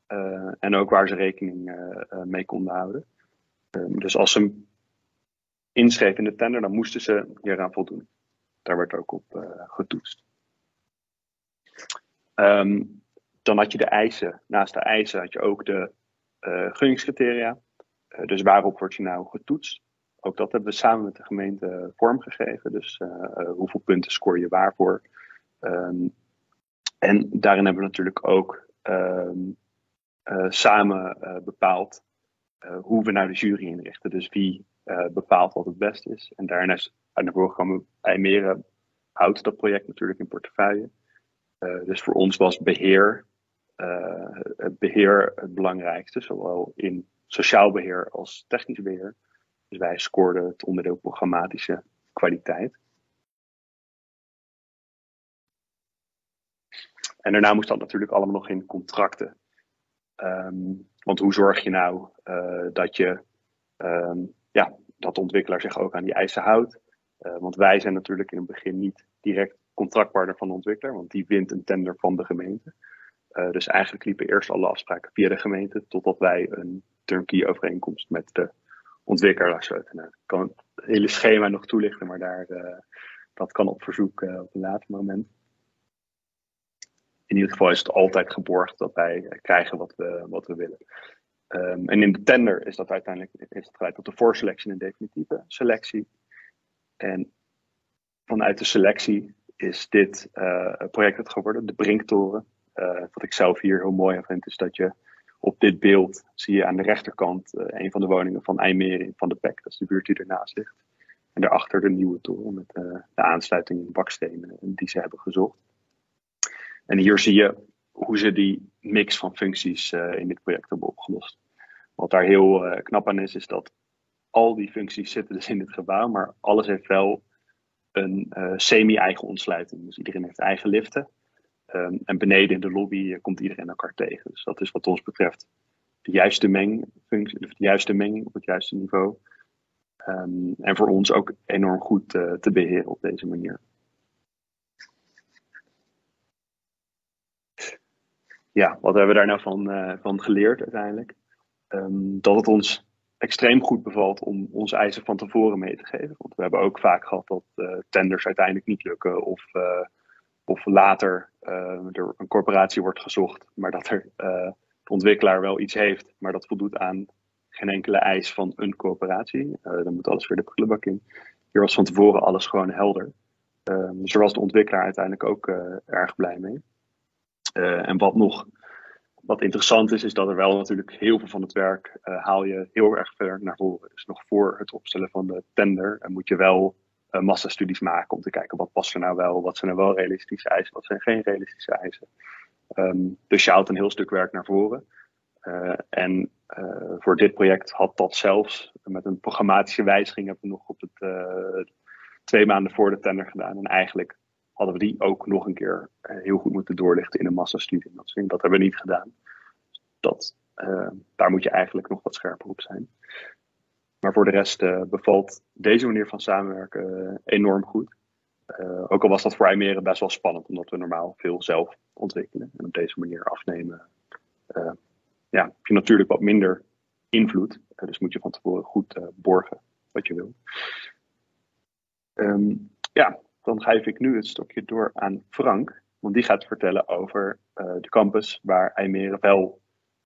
Uh, en ook waar ze rekening mee konden houden. dus als ze inschreven in de tender, dan moesten ze hieraan voldoen. Daar werd ook op getoetst. Um, dan had je de eisen. Naast de eisen had je ook de gunningscriteria. Eh, dus waarop wordt je nou getoetst? Ook dat hebben we samen met de gemeente vormgegeven. Dus eh, eh, hoeveel punten scoor je waarvoor? Um, en daarin hebben we natuurlijk ook um, samen bepaald hoe we nou de jury inrichten. Dus wie bepaalt wat het beste is. En daarna is naar voren gekomen, IJmere houdt dat project natuurlijk in portefeuille. dus voor ons was beheer, beheer het belangrijkste, zowel in sociaal beheer als technisch beheer. Dus wij scoorden het onderdeel programmatische kwaliteit. En daarna moest dat natuurlijk allemaal nog in contracten. Um, want hoe zorg je nou uh, dat je um, ja, dat de ontwikkelaar zich ook aan die eisen houdt? Uh, want wij zijn natuurlijk in het begin niet direct contractpartner van de ontwikkelaar, want die wint een tender van de gemeente. Uh, dus eigenlijk liepen eerst alle afspraken via de gemeente, totdat wij een turnkey-overeenkomst met de ontwikkelaar. Nou, ik kan het hele schema nog toelichten, maar daar, uh, dat kan op verzoek uh, op een later moment. In ieder geval is het altijd geborgd dat wij krijgen wat we, wat we willen. Um, en in de tender is dat uiteindelijk is het geleid tot de voorselectie en definitieve selectie. En vanuit de selectie is dit uh, project het geworden, de Brinktoren. wat ik zelf hier heel mooi vind, is dat je op dit beeld zie je aan de rechterkant een van de woningen van IJmeren van de PEC. Dat is de buurt die ernaast ligt. En daarachter de nieuwe toren met de aansluiting in bakstenen die ze hebben gezocht. En hier zie je hoe ze die mix van functies in dit project hebben opgelost. Wat daar heel knap aan is, is dat al die functies zitten dus in het gebouw, maar alles heeft wel een semi-eigen ontsluiting. Dus iedereen heeft eigen liften. Um, en beneden in de lobby uh, komt iedereen elkaar tegen. Dus dat is wat ons betreft de juiste, mengfunctie, de juiste menging op het juiste niveau. Um, en voor ons ook enorm goed uh, te beheren op deze manier. Ja, wat hebben we daar nou van, van geleerd uiteindelijk? Um, dat het ons extreem goed bevalt om onze eisen van tevoren mee te geven. Want we hebben ook vaak gehad dat tenders uiteindelijk niet lukken of, of later uh, er een corporatie wordt gezocht, maar dat er de ontwikkelaar wel iets heeft, maar dat voldoet aan geen enkele eis van een corporatie. dan moet alles weer de prullenbak in. Hier was van tevoren alles gewoon helder. dus daar was de ontwikkelaar uiteindelijk ook erg blij mee. en wat nog wat interessant is, is dat er wel natuurlijk heel veel van het werk haal je heel erg ver naar voren. Dus nog voor het opstellen van de tender uh, moet je wel massastudies maken om te kijken wat past er nou wel, wat zijn er wel realistische eisen, wat zijn geen realistische eisen. Um, dus je haalt een heel stuk werk naar voren. en voor dit project had dat zelfs met een programmatische wijziging hebben we nog op het twee maanden voor de tender gedaan. En eigenlijk hadden we die ook nog een keer heel goed moeten doorlichten in een massastudie. Dat, dat hebben we niet gedaan. Dat, daar moet je eigenlijk nog wat scherper op zijn. Maar voor de rest uh, bevalt deze manier van samenwerken enorm goed. ook al was dat voor IJmeren best wel spannend, omdat we normaal veel zelf ontwikkelen. En op deze manier afnemen, ja, heb je natuurlijk wat minder invloed. dus moet je van tevoren goed borgen wat je wil. Um, ja, dan geef ik nu het stokje door aan Frank. Want die gaat vertellen over de campus waar IJmeren wel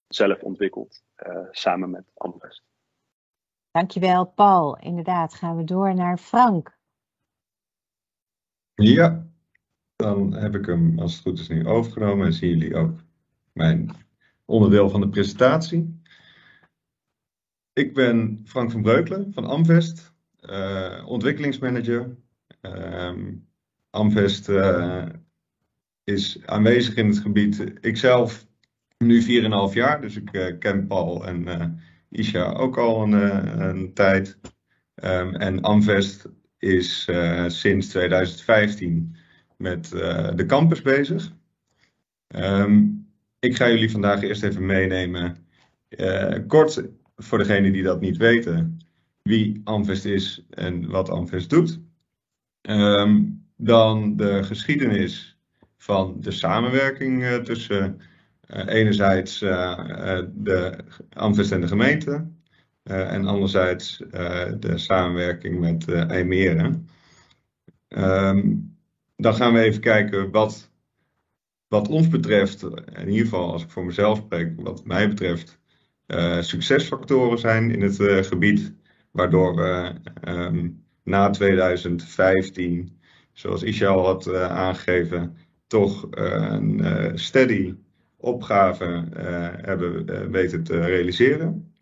zelf ontwikkelt, samen met Amvest. Dankjewel Paul. Inderdaad, gaan we door naar Frank. Ja, dan heb ik hem als het goed is nu overgenomen en zien jullie ook mijn onderdeel van de presentatie. Ik ben Frank van Breukelen van Amvest, uh, ontwikkelingsmanager Um, Amvest uh, is aanwezig in het gebied. Ikzelf nu 4,5 jaar, dus ik uh, ken Paul en Isha ook al een, een tijd. Um, en Amvest is sinds 2015 met de campus bezig. Um, ik ga jullie vandaag eerst even meenemen, kort voor degenen die dat niet weten, wie Amvest is en wat Amvest doet. Um, dan de geschiedenis van de samenwerking tussen enerzijds uh, de Amvest en de gemeente en anderzijds de samenwerking met uh, IJmeren. Um, dan gaan we even kijken wat, wat ons betreft, in ieder geval als ik voor mezelf spreek, wat mij betreft, succesfactoren zijn in het gebied, waardoor we um, na 2015, zoals Ishal had aangegeven, toch een steady opgave hebben weten te realiseren.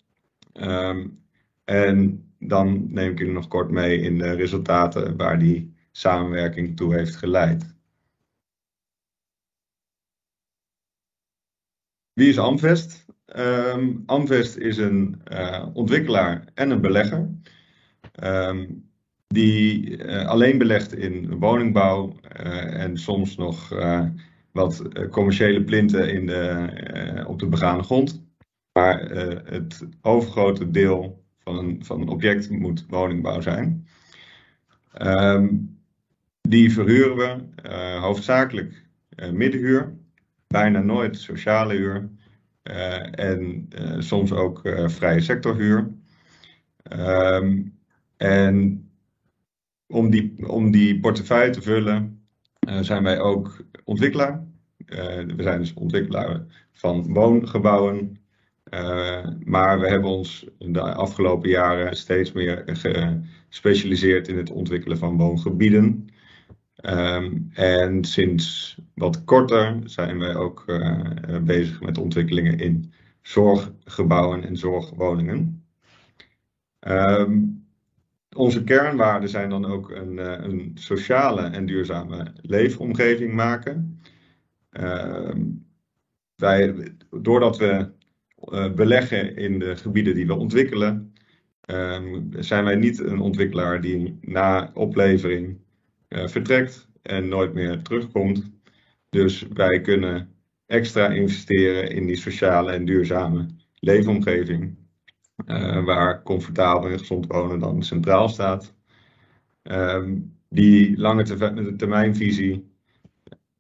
Um, en dan neem ik jullie nog kort mee in de resultaten waar die samenwerking toe heeft geleid. Wie is Amvest? Um, Amvest is een ontwikkelaar en een belegger. Um, die alleen belegt in woningbouw en soms nog wat commerciële plinten in de, op de begane grond. Maar het overgrote deel van een, van een object moet woningbouw zijn. Um, die verhuren we hoofdzakelijk middenhuur, bijna nooit sociale huur en soms ook vrije sectorhuur. Um, en om die, om die portefeuille te vullen zijn wij ook ontwikkelaar. Uh, we zijn dus ontwikkelaar van woongebouwen. Uh, maar we hebben ons de afgelopen jaren steeds meer gespecialiseerd in het ontwikkelen van woongebieden. Ehm, en sinds wat korter zijn wij ook bezig met ontwikkelingen in zorggebouwen en zorgwoningen. Ehm, onze kernwaarden zijn dan ook een, een sociale en duurzame leefomgeving maken. Ehm, wij, doordat we uh, beleggen in de gebieden die we ontwikkelen, ehm, zijn wij niet een ontwikkelaar die na oplevering uh, vertrekt en nooit meer terugkomt. Dus wij kunnen extra investeren in die sociale en duurzame leefomgeving, uh, waar comfortabel en gezond wonen dan centraal staat. Um, die lange termijnvisie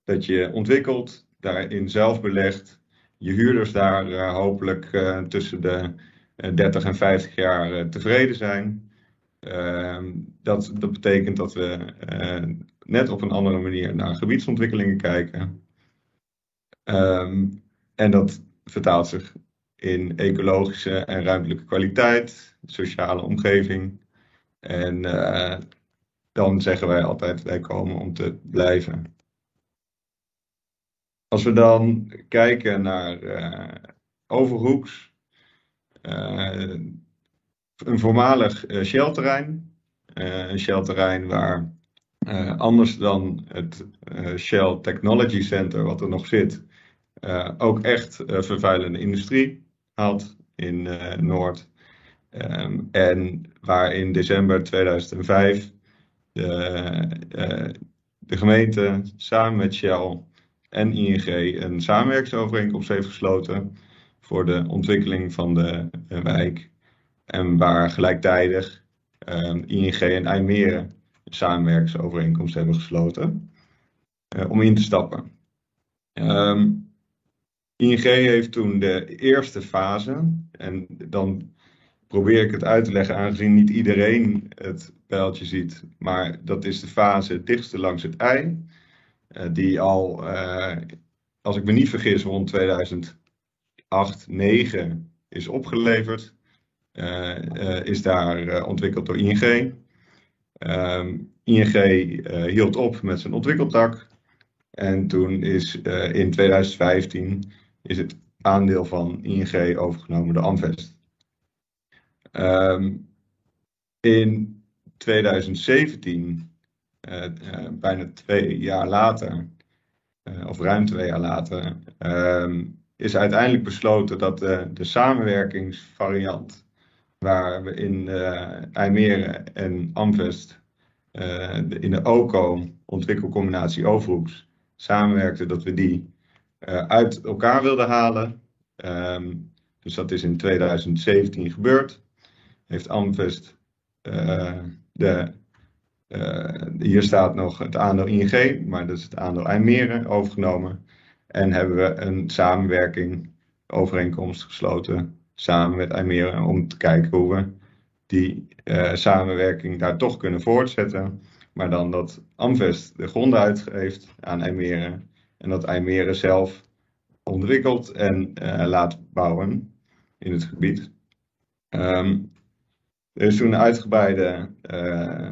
dat je ontwikkelt, daarin zelf belegt, je huurders daar uh, hopelijk uh, tussen de 30 en 50 jaar tevreden zijn. Ehm, dat, dat betekent dat we net op een andere manier naar gebiedsontwikkelingen kijken. Um, en dat vertaalt zich in ecologische en ruimtelijke kwaliteit, sociale omgeving. En uh, dan zeggen wij altijd, wij komen om te blijven. Als we dan kijken naar uh, Overhoeks, uh, een voormalig Shell-terrein. een Shell-terrein waar anders dan het Shell Technology Center, wat er nog zit, ook echt vervuilende industrie had in uh, Noord. Um, en waar in december 2005 de, de gemeente samen met Shell en ING een samenwerkingsovereenkomst heeft gesloten voor de ontwikkeling van de wijk. En waar gelijktijdig um, ING en IJmeren een samenwerkingsovereenkomst hebben gesloten om in te stappen. Um, ING heeft toen de eerste fase, en dan probeer ik het uit te leggen aangezien niet iedereen het pijltje ziet, maar dat is de fase dichtste langs het ei, uh, die al, uh, als ik me niet vergis, rond 2008, 2009 is opgeleverd. Uh, is daar ontwikkeld door ING. Um, ING hield op met zijn ontwikkeltak. En toen is in 2015 is het aandeel van ING overgenomen door Amvest. Um, in 2017, uh, uh, bijna twee jaar later, uh, of ruim twee jaar later, um, is uiteindelijk besloten dat de, de samenwerkingsvariant, waar we in IJmeren en Amvest in de OCO, ontwikkelcombinatie Overhoeks, samenwerkten, dat we die uit elkaar wilde halen. Um, dus dat is in 2017 gebeurd. Heeft Amvest uh, de, uh, hier staat nog het aandeel ING, maar dat is het aandeel IJmeren overgenomen. En hebben we een samenwerking, overeenkomst gesloten samen met IJmeren om te kijken hoe we die samenwerking daar toch kunnen voortzetten. Maar dan dat Amvest de grond uitgeeft aan IJmeren en dat IJmeren zelf ontwikkelt en uh, laat bouwen in het gebied. Um, er is toen uitgebreide, uh,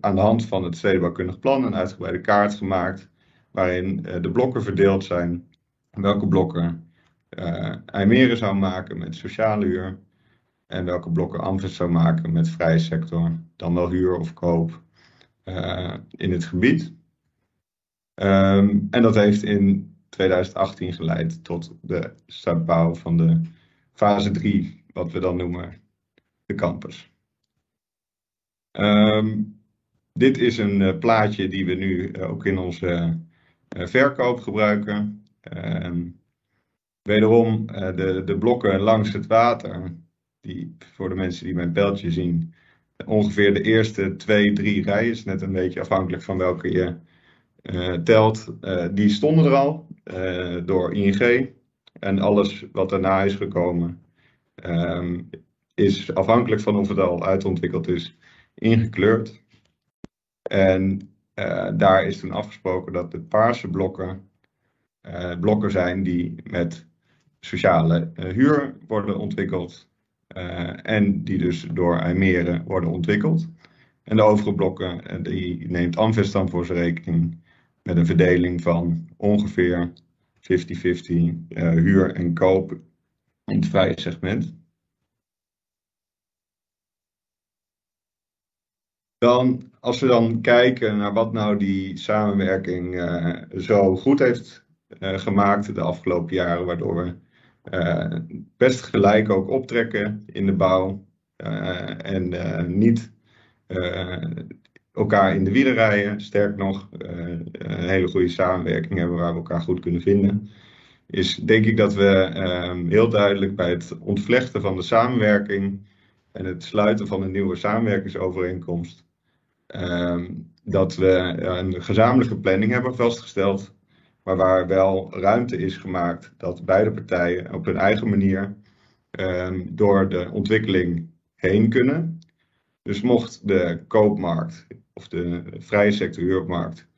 aan de hand van het stedenbouwkundig plan, een uitgebreide kaart gemaakt waarin uh, de blokken verdeeld zijn. Welke blokken uh, IJmeren zou maken met sociale huur en welke blokken Amvest zou maken met vrije sector, dan wel huur of koop in het gebied. Um, en dat heeft in 2018 geleid tot de startbouw van de fase 3, wat we dan noemen de campus. Um, dit is een uh, plaatje die we nu uh, ook in onze uh, verkoop gebruiken. Um, wederom de, de blokken langs het water, die voor de mensen die mijn pijltje zien, ongeveer de eerste twee, drie rijen, net een beetje afhankelijk van welke je telt, uh, die stonden er al uh, door ING. En alles wat daarna is gekomen, um, is afhankelijk van of het al uitontwikkeld is, ingekleurd. En daar is toen afgesproken dat de paarse blokken blokken zijn die met sociale huur worden ontwikkeld. en die dus door IJmeren worden ontwikkeld. En de overige blokken, die neemt Amvest dan voor zijn rekening met een verdeling van ongeveer 50-50 huur en koop in het vrije segment. Dan, als we dan kijken naar wat nou die samenwerking uh, zo goed heeft uh, gemaakt de afgelopen jaren, waardoor we best gelijk ook optrekken in de bouw en niet elkaar in de wielen rijden, sterk nog een hele goede samenwerking hebben waar we elkaar goed kunnen vinden, is denk ik dat we ehm, heel duidelijk bij het ontvlechten van de samenwerking en het sluiten van een nieuwe samenwerkingsovereenkomst Ehm, dat we een gezamenlijke planning hebben vastgesteld, maar waar wel ruimte is gemaakt dat beide partijen op hun eigen manier ehm, door de ontwikkeling heen kunnen. Dus mocht de koopmarkt of de vrije sector huurmarkt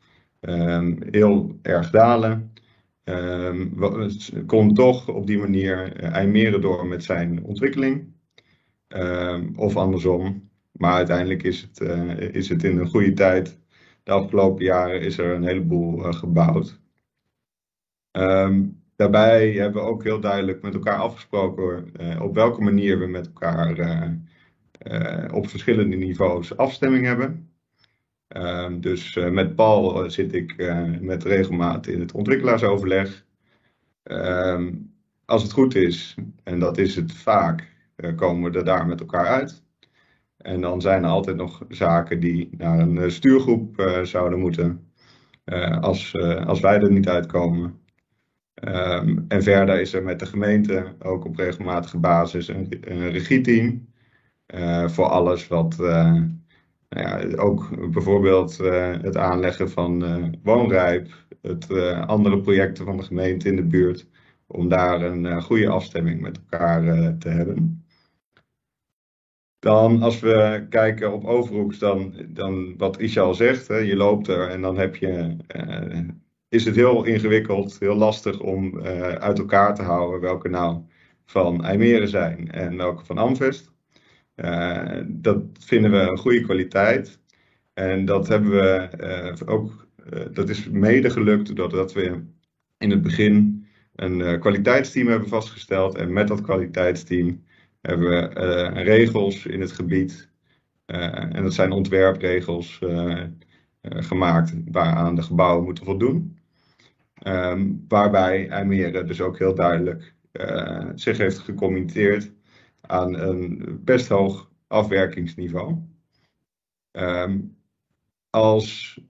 um, heel erg dalen, um, kon toch op die manier IJmeren door met zijn ontwikkeling. of andersom, maar uiteindelijk is het, uh, is het in een goede tijd. De afgelopen jaren is er een heleboel uh, gebouwd. Daarbij hebben we ook heel duidelijk met elkaar afgesproken op welke manier we met elkaar op verschillende niveaus afstemming hebben. Um, dus met Paul zit ik met regelmaat in het ontwikkelaarsoverleg. Um, als het goed is, en dat is het vaak, komen we er daar met elkaar uit. En dan zijn er altijd nog zaken die naar een eh, stuurgroep zouden moeten. Als, als wij er niet uitkomen. Um, en verder is er met de gemeente ook op regelmatige basis een, een regieteam. Voor alles wat nou ja, ook bijvoorbeeld het aanleggen van woonrijp, het andere projecten van de gemeente in de buurt, om daar een goede afstemming met elkaar te hebben. Dan als we kijken op Overhoeks, dan, dan wat Isha al zegt, hè, je loopt er en dan heb je, is het heel ingewikkeld, heel lastig om uit elkaar te houden welke nou van IJmeren zijn en welke van Amvest. Uh, dat vinden we een goede kwaliteit. En dat hebben we ook, dat is mede gelukt doordat we in het begin een kwaliteitsteam hebben vastgesteld. En met dat kwaliteitsteam hebben we regels in het gebied. En dat zijn ontwerpregels gemaakt waaraan de gebouwen moeten voldoen. Um, waarbij IJmere dus ook heel duidelijk zich heeft gecommitteerd aan een best hoog afwerkingsniveau. Um, als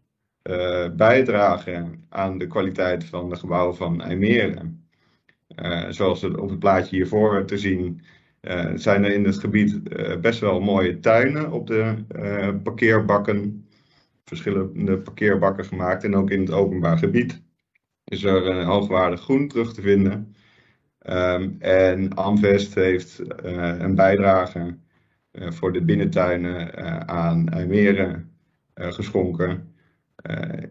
bijdrage aan de kwaliteit van de gebouwen van IJmere, zoals het op het plaatje hiervoor te zien uh, zijn er in het gebied best wel mooie tuinen op de parkeerbakken. Verschillende parkeerbakken gemaakt. En ook in het openbaar gebied is er hoogwaardig groen terug te vinden. Um, en Amvest heeft een bijdrage voor de binnentuinen aan IJmeren geschonken.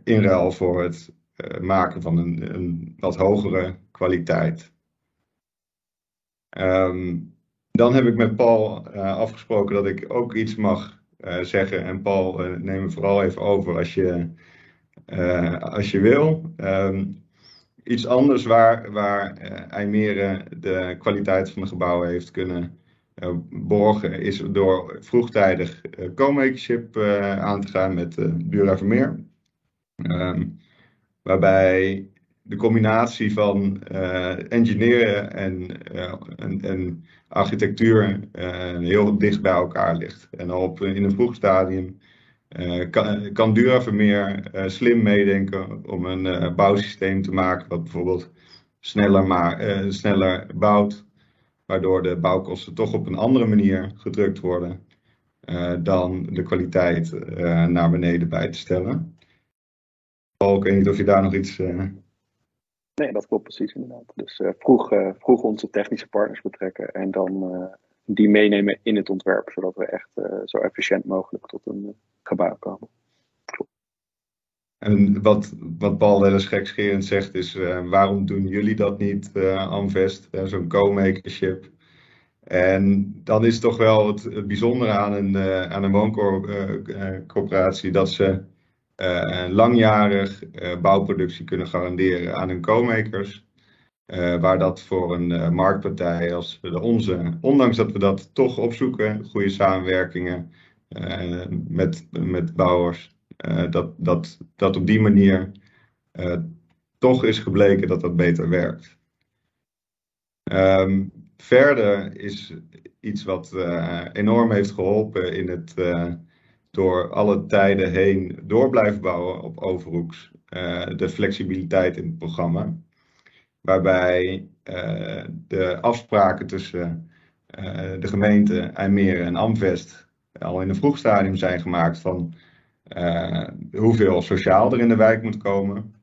in ruil voor het maken van een, een wat hogere kwaliteit. Um, dan heb ik met Paul afgesproken dat ik ook iets mag zeggen. En Paul, neem me vooral even over als je, als je wil. Um, iets anders waar, waar IJmere de kwaliteit van de gebouwen heeft kunnen borgen, is door vroegtijdig co-makership aan te gaan met Bura Vermeer. Um, waarbij de combinatie van uh, engineeren en, uh, en, en, architectuur uh, heel dicht bij elkaar ligt. En al op, in een vroeg stadium kan, kan Duravermeer slim meedenken om een bouwsysteem te maken wat bijvoorbeeld sneller, maar, sneller bouwt, waardoor de bouwkosten toch op een andere manier gedrukt worden dan de kwaliteit naar beneden bij te stellen. Paul, ik weet niet of je daar nog iets Nee, dat klopt precies inderdaad. Dus vroeg, vroeg onze technische partners betrekken en dan die meenemen in het ontwerp, zodat we echt zo efficiënt mogelijk tot een komen. En wat, wat Paul wel eens gekscherend zegt is, waarom doen jullie dat niet, Amvest, zo'n co-makership? En dan is toch wel het, bijzondere aan een, aan een wooncorporatie dat ze langjarig bouwproductie kunnen garanderen aan hun co-makers. waar dat voor een marktpartij als de onze, ondanks dat we dat toch opzoeken, goede samenwerkingen met, met bouwers, dat, dat, dat op die manier toch is gebleken dat dat beter werkt. Um, verder is iets wat enorm heeft geholpen in het door alle tijden heen door blijven bouwen op Overhoeks. De flexibiliteit in het programma. Waarbij de afspraken tussen de gemeente IJmere en Amvest al in een vroeg stadium zijn gemaakt van hoeveel sociaal er in de wijk moet komen.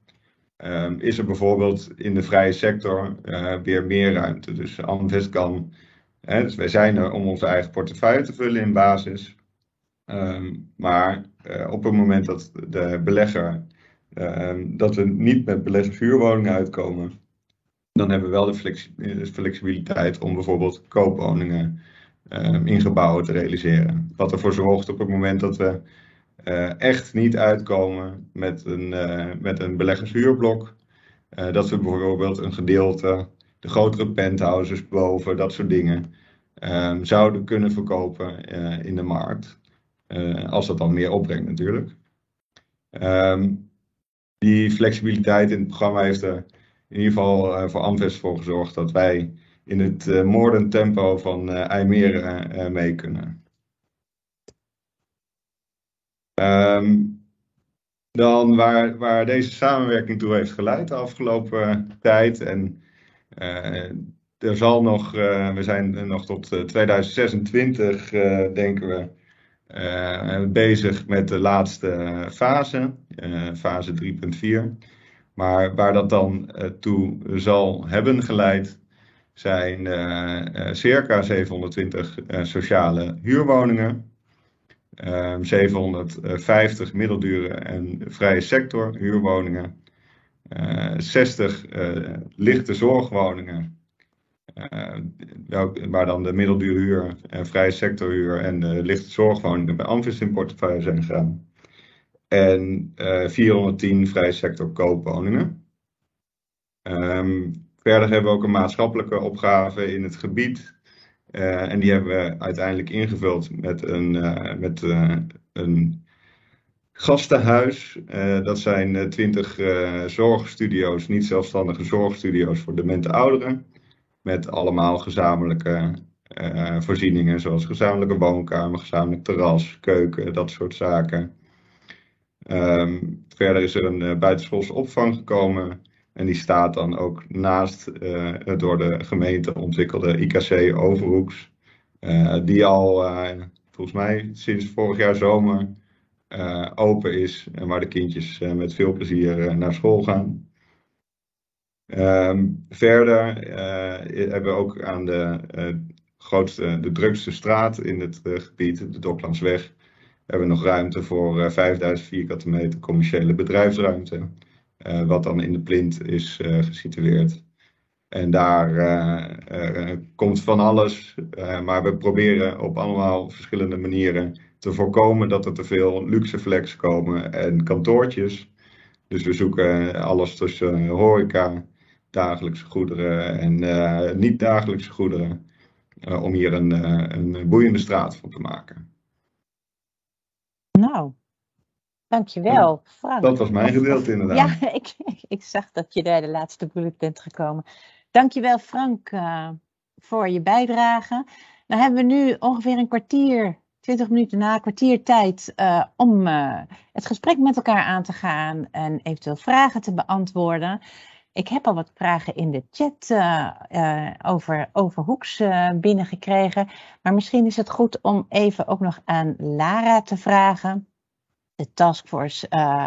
Um, is er bijvoorbeeld in de vrije sector uh, weer meer ruimte. Dus Amvest kan, hè, dus wij zijn er om onze eigen portefeuille te vullen in basis. Um, maar uh, op het moment dat de belegger, um, dat we niet met beleggershuurwoningen uitkomen, dan hebben we wel de flexi flexibiliteit om bijvoorbeeld koopwoningen in gebouwen te realiseren. Wat ervoor zorgt op het moment dat we uh, echt niet uitkomen met een, uh, met een beleggershuurblok. Uh, dat we bijvoorbeeld een gedeelte, de grotere penthouses boven, dat soort dingen, um, zouden kunnen verkopen in de markt. als dat dan meer opbrengt natuurlijk. Um, die flexibiliteit in het programma heeft er in ieder geval voor Amvest voor gezorgd dat wij in het moordend tempo van IJmere mee kunnen. Um, dan waar, waar deze samenwerking toe heeft geleid de afgelopen tijd. En uh, er zal nog, uh, we zijn nog tot 2026, uh, eh, denken we, bezig met de laatste fase, fase 3.4. Maar waar dat dan toe zal hebben geleid, zijn circa 720 sociale huurwoningen. 750 ehm, middeldure en vrije sector huurwoningen. 60 uh, eh, lichte zorgwoningen. Waar dan de middeldure huur en vrije sectorhuur en de lichte zorgwoningen bij Amvis in portefeuille zijn gegaan. En uh, eh, 410 vrije sector koopwoningen. Um, verder hebben we ook een maatschappelijke opgave in het gebied uh, en die hebben we uiteindelijk ingevuld met een, uh, met, uh, een gastenhuis. dat zijn twintig zorgstudio's, niet zelfstandige zorgstudio's voor demente ouderen. Met allemaal gezamenlijke voorzieningen, zoals gezamenlijke woonkamer, gezamenlijk terras, keuken, dat soort zaken. Um, verder is er een buitenschoolse opvang gekomen. En die staat dan ook naast uh, het door de gemeente ontwikkelde IKC Overhoeks. Uh, die al uh, volgens mij sinds vorig jaar zomer open is. En waar de kindjes met veel plezier naar school gaan. Um, verder hebben we ook aan de grootste, de drukste straat in het gebied, de Doklandsweg, hebben we nog ruimte voor 5000 vierkante meter commerciële bedrijfsruimte. Eh, wat dan in de plint is eh, gesitueerd. En daar uh, komt van alles, maar we proberen op allemaal verschillende manieren te voorkomen dat er te veel luxe flex komen en kantoortjes. Dus we zoeken alles tussen horeca, dagelijkse goederen en niet-dagelijkse goederen, om hier een, een boeiende straat van te maken. Nou, Dankjewel, Frank. Dat was mijn gedeelte inderdaad. Ja, ik, ik zag dat je daar de laatste bullet bent gekomen. Dankjewel Frank uh, voor je bijdrage. Dan hebben we nu ongeveer een kwartier, 20 minuten na, een kwartier tijd uh, om uh, het gesprek met elkaar aan te gaan en eventueel vragen te beantwoorden. Ik heb al wat vragen in de chat over, over Hoeks binnengekregen. Maar misschien is het goed om even ook nog aan Lara te vragen de taskforce uh,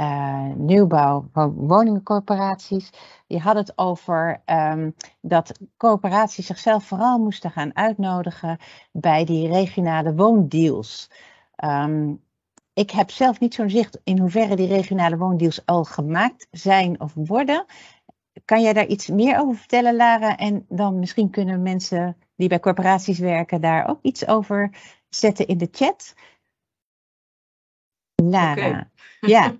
uh, nieuwbouw van woningcorporaties. Die had het over um, dat coöperaties zichzelf vooral moesten gaan uitnodigen bij die regionale woondeals. Um, ik heb zelf niet zo'n zicht in hoeverre die regionale woondeals al gemaakt zijn of worden. Kan jij daar iets meer over vertellen, Lara? En dan misschien kunnen mensen die bij corporaties werken daar ook iets over zetten in de chat? Lara. Ja.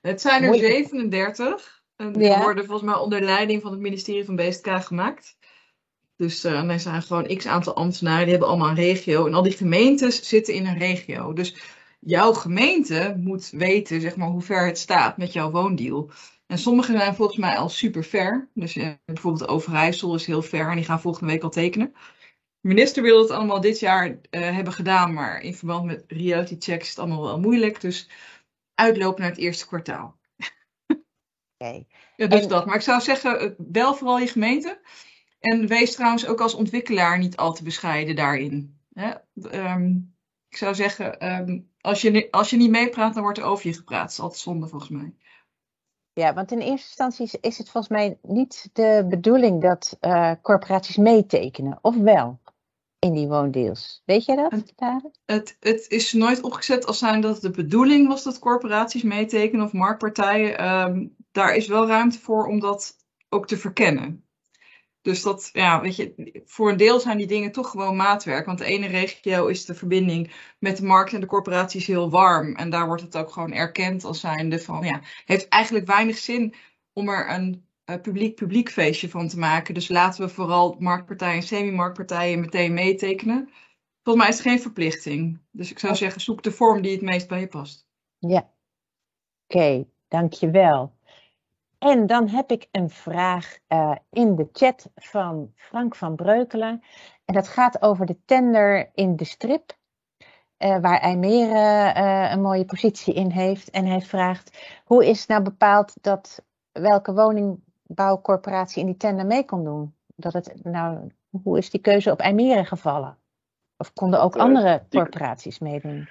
Het zijn er 37. En die worden volgens mij onder leiding van het ministerie van BSK gemaakt. Dus uh, er zijn gewoon x aantal ambtenaren, die hebben allemaal een regio. En al die gemeentes zitten in een regio. Dus jouw gemeente moet weten zeg maar, hoe ver het staat met jouw woondeal. En sommige zijn volgens mij al super ver. Dus uh, bijvoorbeeld Overijssel is heel ver en die gaan volgende week al tekenen. Minister wil het allemaal dit jaar uh, hebben gedaan, maar in verband met reality checks is het allemaal wel moeilijk. Dus uitlopen naar het eerste kwartaal. Oké. Ja, dus dat. Maar ik zou zeggen, bel vooral je gemeente. En wees trouwens ook als ontwikkelaar niet al te bescheiden daarin. Hè? Um, ik zou zeggen, um, als, je, als je niet meepraat, dan wordt er over je gepraat. Dat is altijd zonde volgens mij. Ja, want in eerste instantie is het volgens mij niet de bedoeling dat uh, corporaties meetekenen, of wel? In die woondeals. Weet jij dat? Het, het, het, is nooit opgezet als zijn dat de bedoeling was dat corporaties meetekenen of marktpartijen. Um, daar is wel ruimte voor om dat ook te verkennen. Dus dat, ja, weet je, voor een deel zijn die dingen toch gewoon maatwerk. Want de ene regio is de verbinding met de markt en de corporaties heel warm. En daar wordt het ook gewoon erkend als zijnde van, ja, heeft eigenlijk weinig zin om er een publiek-publiek feestje van te maken. Dus laten we vooral marktpartijen en semi-marktpartijen meteen meetekenen. Volgens mij is het geen verplichting. Dus ik zou zeggen, zoek de vorm die het meest bij je past. Ja, oké, okay, dankjewel. En dan heb ik een vraag uh, in de chat van Frank van Breukelen. En dat gaat over de tender in de strip, uh, waar IJmere uh, een mooie positie in heeft. En hij vraagt, hoe is nou bepaald dat welke woningbouwcorporatie in die tender mee kon doen? Dat het, nou, hoe is die keuze op IJmere gevallen? Of konden ook andere corporaties meedoen?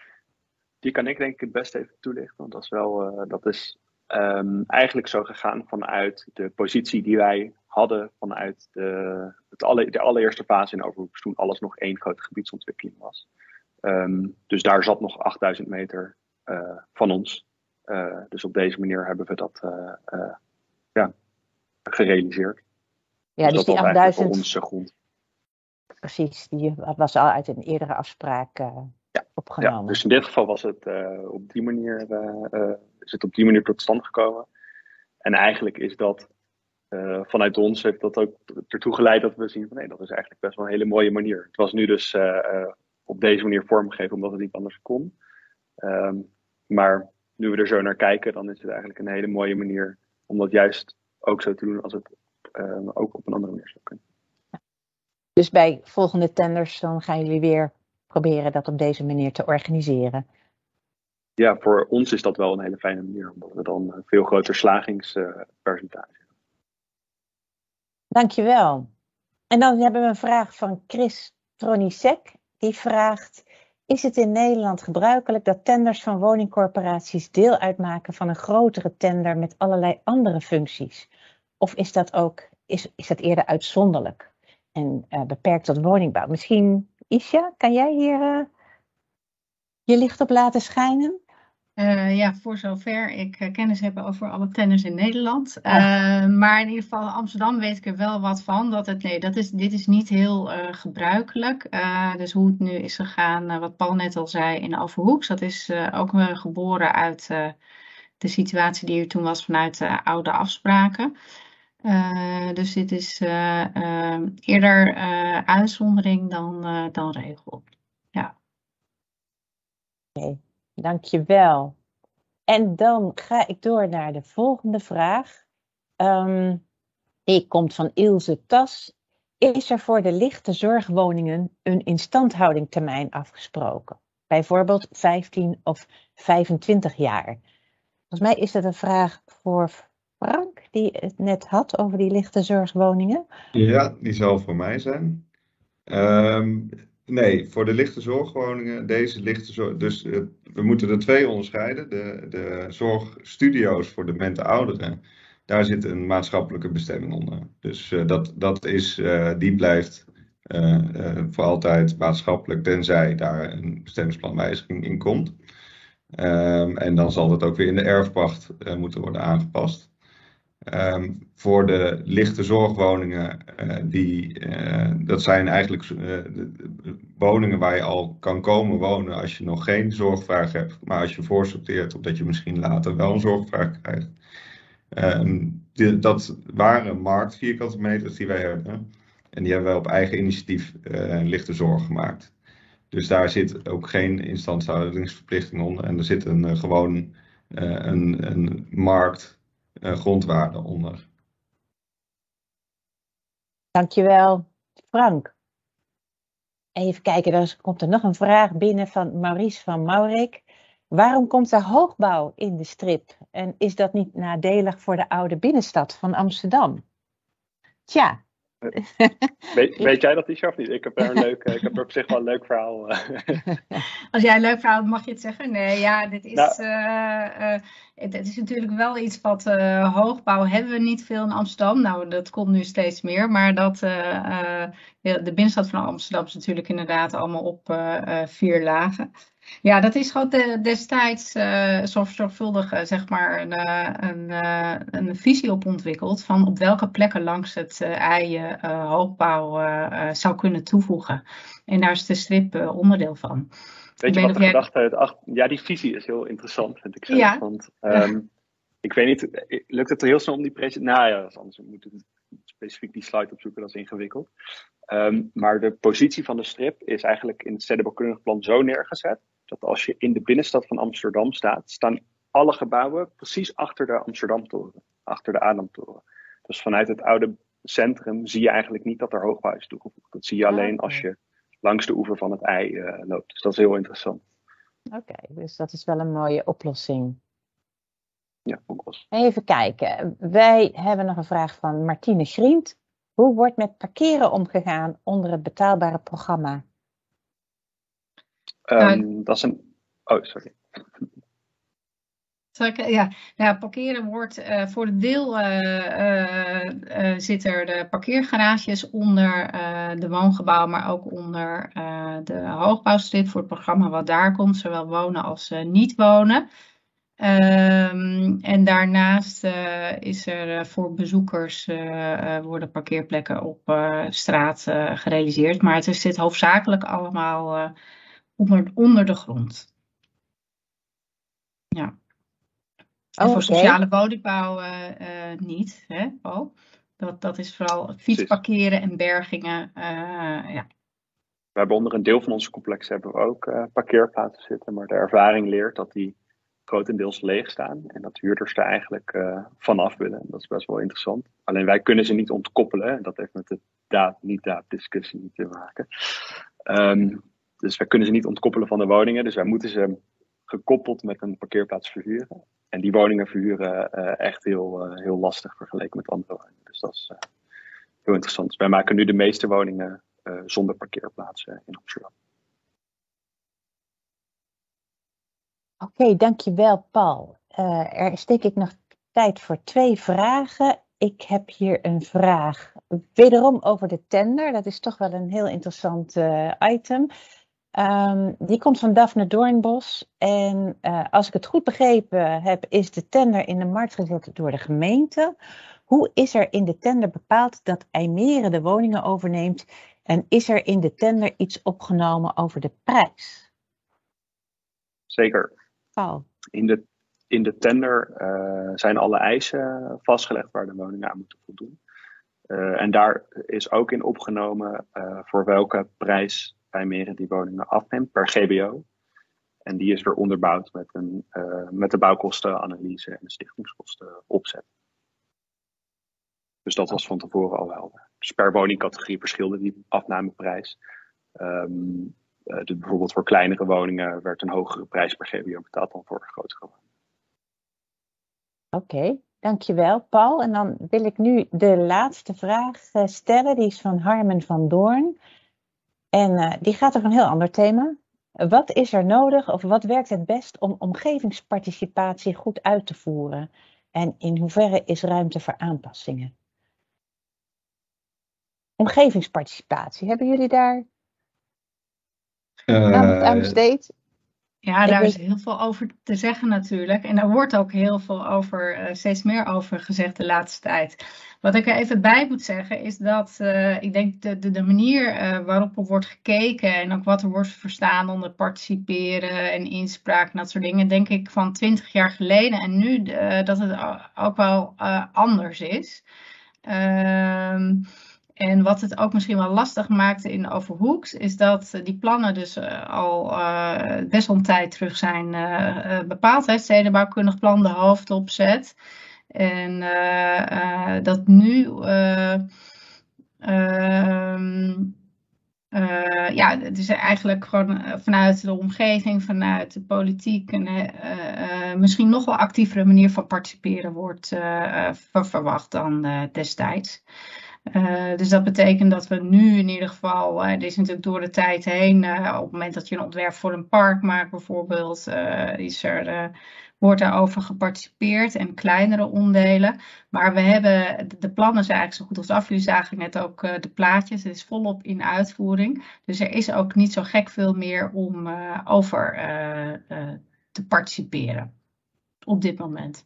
Die kan ik denk ik het beste even toelichten, want dat is wel, dat is um, eigenlijk zo gegaan vanuit de positie die wij hadden vanuit de, het alle, de allereerste fase in Overhoek, toen alles nog één grote gebiedsontwikkeling was. Um, dus daar zat nog 8000 meter uh, van ons. Uh, dus op deze manier hebben we dat ja, gerealiseerd. Ja, dus, dus die 8000. onze grond. Precies, die was al uit een eerdere afspraak ja, opgenomen. Ja, dus in dit geval was het op die manier is het op die manier tot stand gekomen. En eigenlijk is dat vanuit ons heeft dat ook ertoe geleid dat we zien van nee, dat is eigenlijk best wel een hele mooie manier. Het was nu dus op deze manier vormgegeven omdat het niet anders kon. Um, maar nu we er zo naar kijken, dan is het eigenlijk een hele mooie manier om dat juist ook zo te doen als het ook op een andere manier zou kunnen. Dus bij volgende tenders dan gaan jullie weer proberen dat op deze manier te organiseren ja, voor ons is dat wel een hele fijne manier, omdat we dan een veel groter slagingspercentage hebben. Dankjewel. En dan hebben we een vraag van Chris Tronisek. Die vraagt, is het in Nederland gebruikelijk dat tenders van woningcorporaties deel uitmaken van een grotere tender met allerlei andere functies? Of is dat ook is, is dat eerder uitzonderlijk en uh, beperkt tot woningbouw? Misschien, Isha, kan jij hier uh, je licht op laten schijnen? Uh, ja, voor zover ik kennis heb over alle tenders in Nederland. Uh, maar in ieder geval Amsterdam weet ik er wel wat van. Dat het, nee, dat is, dit is niet heel gebruikelijk. dus hoe het nu is gegaan, wat Paul net al zei in Overhoeks. Dat is ook geboren uit de situatie die er toen was vanuit de oude afspraken. Dus dit is eerder uitzondering dan, dan regel. Ja. Okay. Dankjewel. En dan ga ik door naar de volgende vraag. Um, die komt van Ilse Tas. Is er voor de lichte zorgwoningen een instandhoudingtermijn afgesproken? Bijvoorbeeld 15 of 25 jaar. Volgens mij is dat een vraag voor Frank, die het net had over die lichte zorgwoningen. Ja, die zal voor mij zijn. Um, Nee, voor de lichte zorgwoningen, deze lichte zorg. Dus uh, we moeten er twee onderscheiden. De, de zorgstudio's voor demente ouderen, daar zit een maatschappelijke bestemming onder. Dus uh, dat, dat is, uh, die blijft voor altijd maatschappelijk, tenzij daar een bestemmingsplanwijziging in komt. Um, en dan zal dat ook weer in de erfpacht moeten worden aangepast. Ehm, voor de lichte zorgwoningen, uh, die, uh, dat zijn eigenlijk uh, woningen waar je al kan komen wonen als je nog geen zorgvraag hebt. Maar als je voorsorteert op dat je misschien later wel een zorgvraag krijgt. Die, dat waren marktvierkante meters die wij hebben. En die hebben wij op eigen initiatief lichte zorg gemaakt. Dus daar zit ook geen instandhoudingsverplichting onder. En er zit een gewoon een, een markt uh, grondwaarde onder. Dankjewel, Frank. Even kijken, er komt er nog een vraag binnen van Maurice van Maurik. Waarom komt er hoogbouw in de strip? En is dat niet nadelig voor de oude binnenstad van Amsterdam? Tja, Weet, weet, jij dat, Isha, of niet? Ik heb er, een leuk, ik heb er op zich wel een leuk verhaal. Eh. Als jij een leuk verhaal mag je het zeggen? Nee, ja, dit is, nou, uh, uh, het, is natuurlijk wel iets wat hoogbouw hebben we niet veel in Amsterdam. Nou, dat komt nu steeds meer. Maar dat de binnenstad van Amsterdam is natuurlijk inderdaad allemaal op vier lagen. Ja, dat is gewoon de, destijds uh, zorgvuldig uh, zeg maar een, uh, een, een, visie op ontwikkeld van op welke plekken langs het ei je hoogbouw zou kunnen toevoegen. En daar is de strip onderdeel van. Weet je wat de jij... gedachte Ja, die visie is heel interessant, vind ik zelf. Ja. Want um, ik weet niet, lukt het er heel snel om die presentatie... Nou ja, anders moet ik specifiek die slide opzoeken, dat is ingewikkeld. Um, maar de positie van de strip is eigenlijk in het stedenbouwkundig plan zo neergezet dat als je in de binnenstad van Amsterdam staat, staan alle gebouwen precies achter de Amsterdamtoren, achter de Adamtoren. Dus vanuit het oude centrum zie je eigenlijk niet dat er hoogbouw is toegevoegd. Dat zie je ah, alleen als je langs de oever van het ei uh, loopt. Dus dat is heel interessant. Oké, dus dat is wel een mooie oplossing. Ja, ook Even kijken. Wij hebben nog een vraag van Martine Grient. Hoe wordt met parkeren omgegaan onder het betaalbare programma? Um, dat is een. Oh, sorry. Ja, nou, parkeren wordt uh, voor de deel uh, uh, zit er de parkeergarages onder de woongebouwen, maar ook onder de hoogbouwstrip voor het programma wat daar komt, zowel wonen als niet wonen. Um, en daarnaast is er voor bezoekers worden parkeerplekken op straat gerealiseerd, maar het zit hoofdzakelijk allemaal onder, onder de grond. Ja. En oh, voor sociale woningbouw uh, uh, niet, hè, Paul? Dat, dat is vooral fietsparkeren en bergingen. Uh, ja. We hebben onder een deel van onze complex hebben we ook parkeerplaatsen zitten, maar de ervaring leert dat die grotendeels leeg staan en dat huurders er eigenlijk vanaf willen. Dat is best wel interessant. Alleen wij kunnen ze niet ontkoppelen en dat heeft met de daad-niet-daad discussie te maken. Um, dus wij kunnen ze niet ontkoppelen van de woningen. Dus wij moeten ze gekoppeld met een parkeerplaats verhuren. En die woningen verhuren uh, echt heel, uh, heel lastig vergeleken met andere woningen. Dus dat is uh, heel interessant. Wij maken nu de meeste woningen zonder parkeerplaatsen in Amsterdam. Oké, dankjewel Paul. er is denk ik nog tijd voor twee vragen. Ik heb hier een vraag, wederom over de tender. Dat is toch wel een heel interessant item. Um, die komt van Daphne Doornbos. En uh, als ik het goed begrepen heb, is de tender in de markt gezet door de gemeente. Hoe is er in de tender bepaald dat IJmeren de woningen overneemt? En is er in de tender iets opgenomen over de prijs? Zeker. Paul. In de, in de tender uh, zijn alle eisen vastgelegd waar de woningen aan moeten voldoen. Uh, en daar is ook in opgenomen voor welke prijs Meren die woningen afneemt per GBO. En die is weer onderbouwd met, een, uh, met de bouwkostenanalyse en de stichtingskosten opzet. Dus dat was van tevoren al helder. Dus per woningcategorie verschilde die afnameprijs. Um, uh, dus bijvoorbeeld voor kleinere woningen werd een hogere prijs per GBO betaald dan voor grotere woningen. Oké, dankjewel Paul. En dan wil ik nu de laatste vraag eh, stellen. Die is van Harmen van Doorn. En uh, die gaat over een heel ander thema. Wat is er nodig of wat werkt het best om omgevingsparticipatie goed uit te voeren? En in hoeverre is ruimte voor aanpassingen? Omgevingsparticipatie, hebben jullie daar uh, aan, aan besteed? Ja, daar is heel veel over te zeggen natuurlijk. En daar wordt ook heel veel over, uh, steeds meer over gezegd de laatste tijd. Wat ik er even bij moet zeggen is dat uh, ik denk de, de, de manier uh, waarop er wordt gekeken en ook wat er wordt verstaan onder participeren en inspraak en dat soort dingen, denk ik van twintig jaar geleden en nu dat het ook wel anders is. Ehm en wat het ook misschien wel lastig maakte in Overhoeks, is dat die plannen dus eh, al uh, best wel een tijd terug zijn bepaald. Hè. Stedenbouwkundig plan, de hoofdopzet. En dat nu ehm, ja, het is eigenlijk gewoon vanuit de omgeving, vanuit de politiek, een misschien nog wel actievere manier van participeren wordt verwacht dan destijds. Uh, dus dat betekent dat we nu in ieder geval, uh, dit is natuurlijk door de tijd heen, uh, op het moment dat je een ontwerp voor een park maakt bijvoorbeeld, is er, wordt daarover geparticipeerd en kleinere onderdelen. Maar we hebben, de plannen zijn eigenlijk zo goed als af. Jullie zagen net ook de plaatjes, het is volop in uitvoering. Dus er is ook niet zo gek veel meer om over te participeren op dit moment.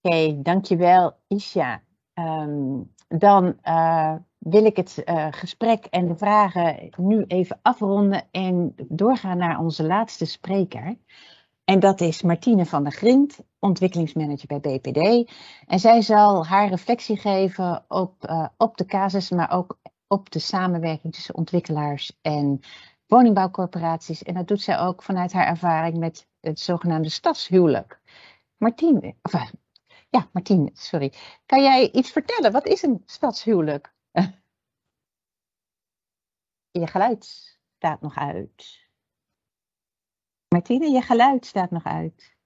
Oké, dankjewel Isha. Um, dan uh, wil ik het uh, gesprek en de vragen nu even afronden en doorgaan naar onze laatste spreker. En dat is Martine van der Grind, ontwikkelingsmanager bij BPD. En zij zal haar reflectie geven op, uh, op de casus, maar ook op de samenwerking tussen ontwikkelaars en woningbouwcorporaties. En dat doet zij ook vanuit haar ervaring met het zogenaamde stadshuwelijk. Martine, of, ja, Martien, sorry. Kan jij iets vertellen? Wat is een stadshuwelijk? je geluid staat nog uit. Martine, je geluid staat nog uit.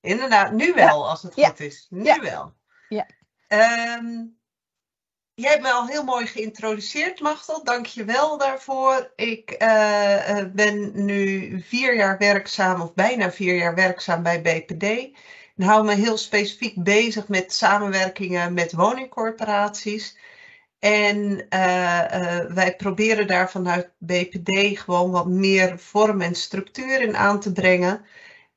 Inderdaad, nu wel, als het goed is. Nu wel. Ja. Um, jij hebt me al heel mooi geïntroduceerd, Machtel. Dank je wel daarvoor. Ik uh, ben nu vier jaar werkzaam, of bijna vier jaar werkzaam bij BPD en hou me heel specifiek bezig met samenwerkingen met woningcorporaties. En uh, uh, wij proberen daar vanuit BPD gewoon wat meer vorm en structuur in aan te brengen.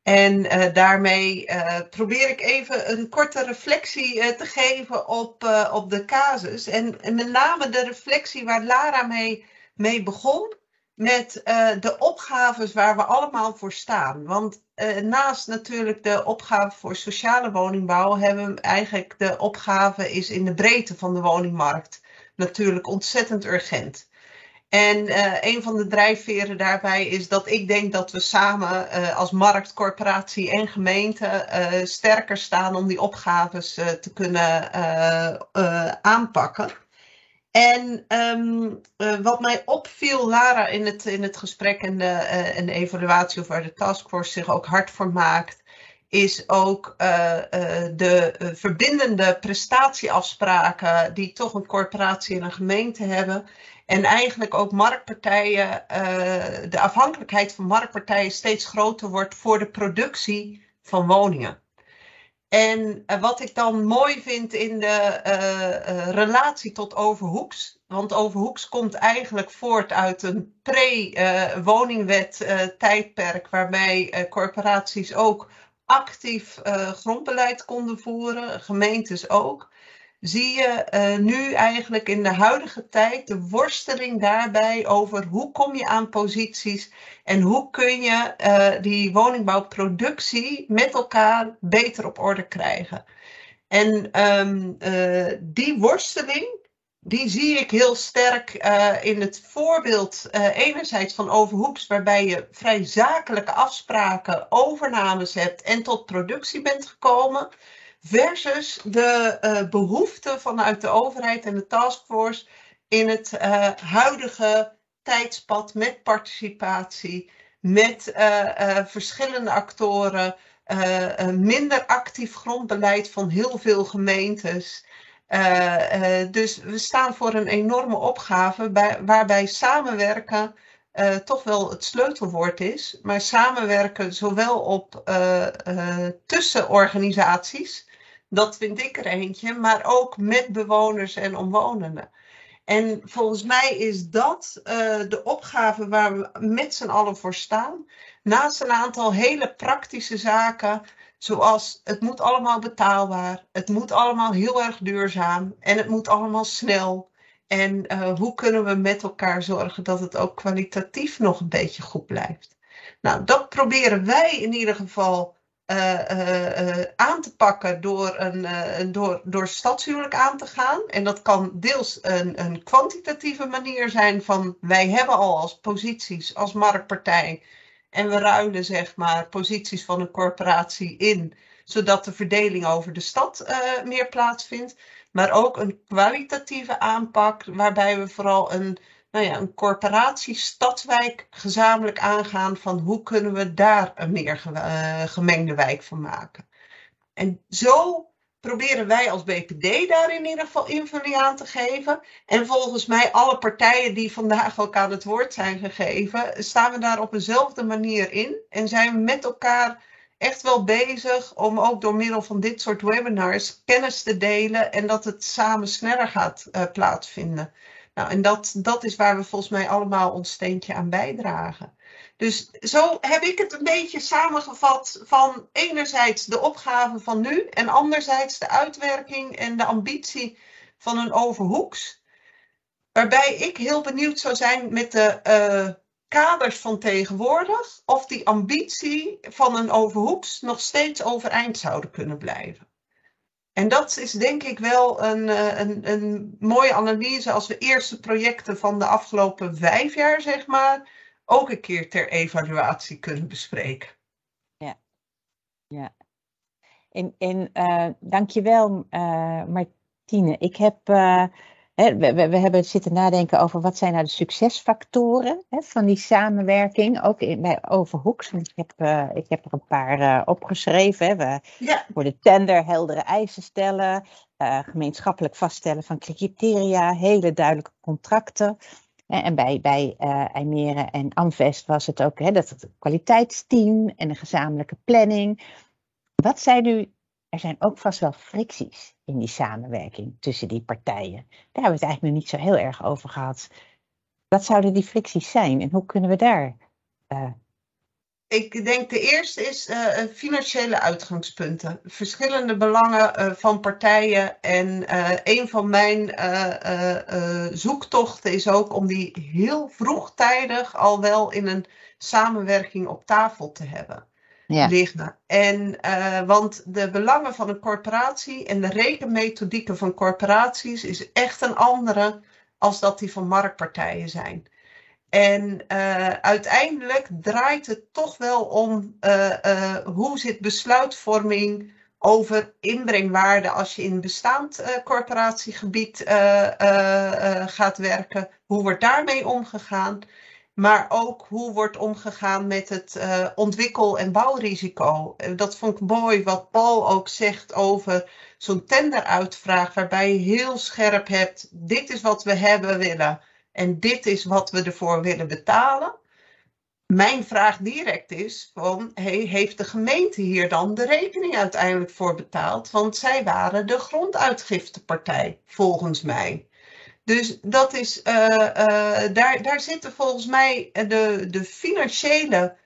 En uh, daarmee probeer ik even een korte reflectie te geven op, op de casus. En, en, met name de reflectie waar Lara mee, mee begon met uh, de opgaves waar we allemaal voor staan. Want uh, naast natuurlijk de opgave voor sociale woningbouw hebben we eigenlijk de opgave is in de breedte van de woningmarkt natuurlijk ontzettend urgent. En uh, een van de drijfveren daarbij is dat ik denk dat we samen als markt, corporatie en gemeente sterker staan om die opgaves te kunnen aanpakken. En um, uh, wat mij opviel, Lara, in het, in het gesprek en de, uh, en evaluatie of waar de taskforce zich ook hard voor maakt, is ook uh, de verbindende prestatieafspraken die toch een corporatie en een gemeente hebben. En eigenlijk ook marktpartijen, de afhankelijkheid van marktpartijen steeds groter wordt voor de productie van woningen. En uh, wat ik dan mooi vind in de uh, uh, relatie tot Overhoeks, want Overhoeks komt eigenlijk voort uit een pre-woningwet tijdperk waarbij corporaties ook actief grondbeleid konden voeren, gemeentes ook zie je uh, nu eigenlijk in de huidige tijd de worsteling daarbij over hoe kom je aan posities en hoe kun je uh, die woningbouwproductie met elkaar beter op orde krijgen. En um, uh, die worsteling, die zie ik heel sterk in het voorbeeld enerzijds van Overhoeks, waarbij je vrij zakelijke afspraken, overnames hebt en tot productie bent gekomen versus de uh, behoeften vanuit de overheid en de taskforce in het uh, huidige tijdspad met participatie, met uh, verschillende actoren, minder actief grondbeleid van heel veel gemeentes. dus we staan voor een enorme opgave bij, waarbij samenwerken toch wel het sleutelwoord is. Maar samenwerken zowel op tussen organisaties, dat vind ik er eentje, maar ook met bewoners en omwonenden. En volgens mij is dat uh, de opgave waar we met z'n allen voor staan. Naast een aantal hele praktische zaken, zoals het moet allemaal betaalbaar, het moet allemaal heel erg duurzaam en het moet allemaal snel. En uh, hoe kunnen we met elkaar zorgen dat het ook kwalitatief nog een beetje goed blijft? Nou, dat proberen wij in ieder geval aan te pakken door, een, door, door stadshuwelijk aan te gaan. En dat kan deels een, een kwantitatieve manier zijn van wij hebben al als posities, als marktpartij. En we ruilen zeg maar posities van een corporatie in, zodat de verdeling over de stad meer plaatsvindt. Maar ook een kwalitatieve aanpak waarbij we vooral een nou ja, een corporatie, stadswijk gezamenlijk aangaan van hoe kunnen we daar een meer uh, gemengde wijk van maken. En zo proberen wij als BPD daar in ieder geval invulling aan te geven. En volgens mij alle partijen die vandaag ook aan het woord zijn gegeven, staan we daar op dezelfde manier in. En zijn we met elkaar echt wel bezig om ook door middel van dit soort webinars kennis te delen en dat het samen sneller gaat uh, plaatsvinden. Nou, en dat, dat is waar we volgens mij allemaal ons steentje aan bijdragen. Dus zo heb ik het een beetje samengevat van enerzijds de opgave van nu en anderzijds de uitwerking en de ambitie van een overhoeks. Waarbij ik heel benieuwd zou zijn met de uh, kaders van tegenwoordig of die ambitie van een overhoeks nog steeds overeind zouden kunnen blijven. En dat is denk ik wel een, eh, een, een mooie analyse als we eerste projecten van de afgelopen vijf jaar, zeg maar, ook een keer ter evaluatie kunnen bespreken. Ja, ja. En, en uh, dankjewel uh, Martine. Ik heb we, we, hebben zitten nadenken over wat zijn nou de succesfactoren hè, van die samenwerking, ook in, bij Overhoeks. Ik heb, uh, ik heb er een paar uh, opgeschreven. Hè. We, ja. Voor de tender heldere eisen stellen, uh, gemeenschappelijk vaststellen van criteria, hele duidelijke contracten. En bij, bij IJmeren en Amvest was het ook hè, dat het kwaliteitsteam en een gezamenlijke planning. Wat zijn nu er zijn ook vast wel fricties in die samenwerking tussen die partijen. Daar hebben we het eigenlijk nog niet zo heel erg over gehad. Wat zouden die fricties zijn en hoe kunnen we daar? Uh... Ik denk de eerste is uh, financiële uitgangspunten. Verschillende belangen van partijen. En een van mijn zoektochten is ook om die heel vroegtijdig al wel in een samenwerking op tafel te hebben liggen. En, uh, want de belangen van een corporatie en de rekenmethodieken van corporaties is echt een andere als dat die van marktpartijen zijn. En uh, uiteindelijk draait het toch wel om uh, hoe zit besluitvorming over inbrengwaarde als je in bestaand corporatiegebied gaat werken. Hoe wordt daarmee omgegaan? Maar ook hoe wordt omgegaan met het uh, ontwikkel- en bouwrisico. Eh, dat vond ik mooi wat Paul ook zegt over zo'n tenderuitvraag, waarbij je heel scherp hebt: dit is wat we hebben willen en dit is wat we ervoor willen betalen. Mijn vraag direct is: van, heeft de gemeente hier dan de rekening uiteindelijk voor betaald? Want zij waren de gronduitgiftepartij, volgens mij. Dus dat is, uh, uh, daar, daar zitten volgens mij de, de financiële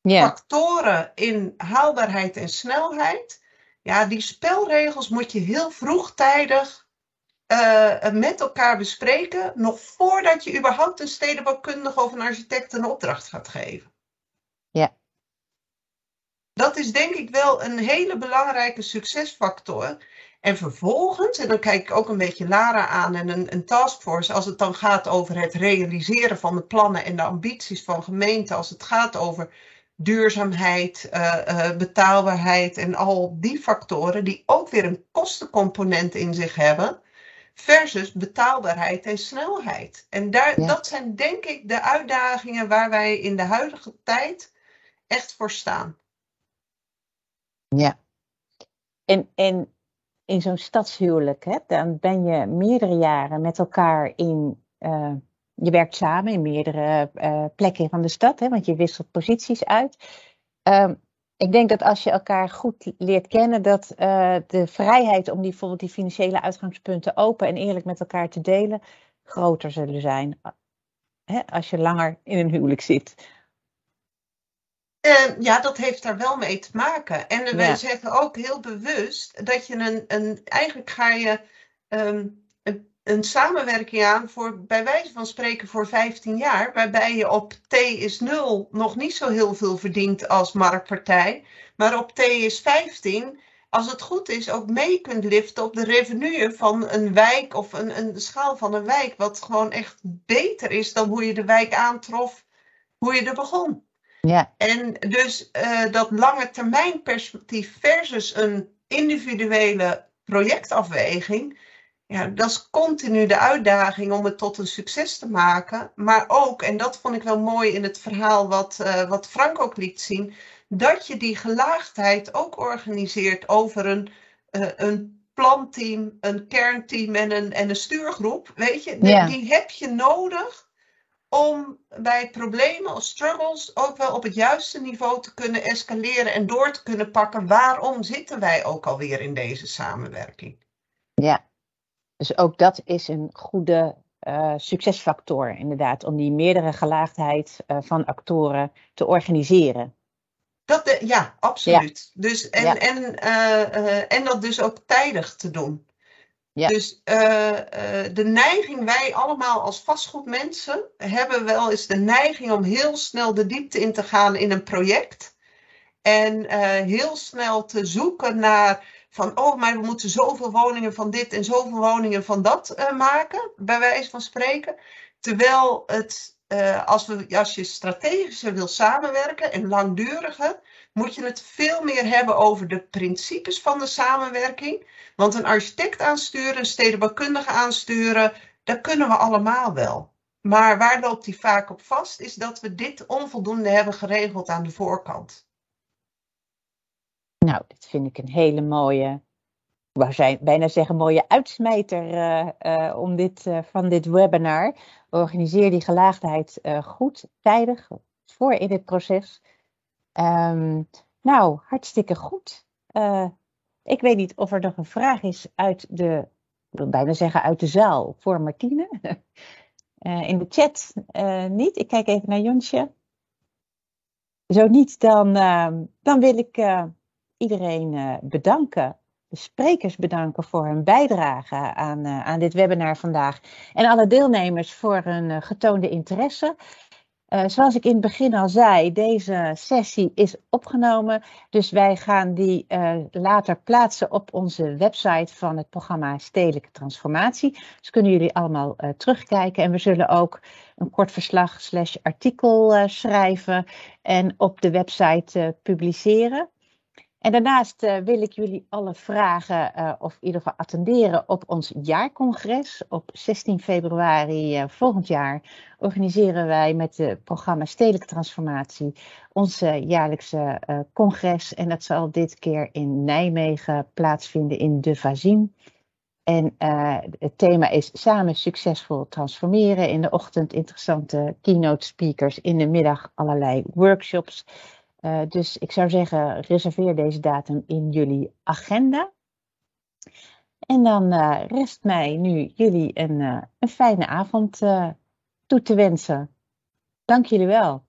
yeah. factoren in haalbaarheid en snelheid. Ja, die spelregels moet je heel vroegtijdig uh, met elkaar bespreken, nog voordat je überhaupt een stedenbouwkundige of een architect een opdracht gaat geven. Ja. Dat is denk ik wel een hele belangrijke succesfactor. En vervolgens, en dan kijk ik ook een beetje Lara aan en een, een taskforce, als het dan gaat over het realiseren van de plannen en de ambities van gemeenten, als het gaat over duurzaamheid, uh, uh, betaalbaarheid en al die factoren die ook weer een kostencomponent in zich hebben, versus betaalbaarheid en snelheid. En daar, ja. dat zijn denk ik de uitdagingen waar wij in de huidige tijd echt voor staan. Ja. En, en in zo'n stadshuwelijk, hè, dan ben je meerdere jaren met elkaar in. Uh, je werkt samen in meerdere uh, plekken van de stad, hè, want je wisselt posities uit. Um, ik denk dat als je elkaar goed leert kennen, dat uh, de vrijheid om die, bijvoorbeeld die financiële uitgangspunten open en eerlijk met elkaar te delen, groter zullen zijn hè, als je langer in een huwelijk zit. Uh, ja, dat heeft daar wel mee te maken. En uh, wij zeggen ook heel bewust dat je een, een eigenlijk ga je um, een, een, samenwerking aan voor, bij wijze van spreken, voor 15 jaar, waarbij je op T is 0 nog niet zo heel veel verdient als marktpartij, maar op T is 15 als het goed is, ook mee kunt liften op de revenue van een wijk of een, een schaal van een wijk, wat gewoon echt beter is dan hoe je de wijk aantrof, hoe je er begon. Ja. En dus uh, dat lange termijn perspectief versus een individuele projectafweging, ja, dat is continu de uitdaging om het tot een succes te maken. Maar ook, en dat vond ik wel mooi in het verhaal wat, uh, wat Frank ook liet zien, dat je die gelaagdheid ook organiseert over een, uh, een planteam, een kernteam en een, en een stuurgroep. Weet je, ja. die heb je nodig om bij problemen of struggles ook wel op het juiste niveau te kunnen escaleren en door te kunnen pakken. Waarom zitten wij ook alweer in deze samenwerking? Ja, dus ook dat is een goede uh, succesfactor, inderdaad, om die meerdere gelaagdheid uh, van actoren te organiseren. Dat, ja, absoluut. Ja. Dus, en, ja. en, uh, en dat dus ook tijdig te doen. Dus de neiging, wij allemaal als vastgoedmensen, hebben wel eens de neiging om heel snel de diepte in te gaan in een project. En heel snel te zoeken naar van, oh, maar we moeten zoveel woningen van dit en zoveel woningen van dat maken, bij wijze van spreken. Terwijl het, als, we, als je strategischer wil samenwerken en langduriger, moet je het veel meer hebben over de principes van de samenwerking. Want een architect aansturen, een stedenbouwkundige aansturen, dat kunnen we allemaal wel. Maar waar loopt die vaak op vast, is dat we dit onvoldoende hebben geregeld aan de voorkant. Nou, dat vind ik een hele mooie, we zijn bijna zeggen mooie uitsmijter uh, uh, om dit, uh, van dit webinar. Organiseer die gelaagdheid goed, tijdig, voor in het proces. Um, nou, hartstikke goed. ik weet niet of er nog een vraag is uit de, ik wil bijna zeggen uit de zaal, voor Martine. in de chat niet. Ik kijk even naar Jonsje. Zo niet, dan, ehm, dan wil ik iedereen bedanken. De sprekers bedanken voor hun bijdrage aan, aan dit webinar vandaag. En alle deelnemers voor hun getoonde interesse. Zoals ik in het begin al zei, deze sessie is opgenomen. Dus wij gaan die later plaatsen op onze website van het programma Stedelijke Transformatie. Dus kunnen jullie allemaal terugkijken. En we zullen ook een kort verslag slash artikel schrijven en op de website publiceren. En daarnaast uh, wil ik jullie alle vragen uh, of in ieder geval attenderen op ons jaarcongres. Op 16 februari uh, volgend jaar organiseren wij met het programma Stedelijke Transformatie onze jaarlijkse congres. En dat zal dit keer in Nijmegen plaatsvinden in De Vazien. En het thema is samen succesvol transformeren. In de ochtend interessante keynote speakers, in de middag allerlei workshops. Uh, dus ik zou zeggen, reserveer deze datum in jullie agenda. En dan uh, rest mij nu jullie een, uh, een fijne avond toe te wensen. Dank jullie wel.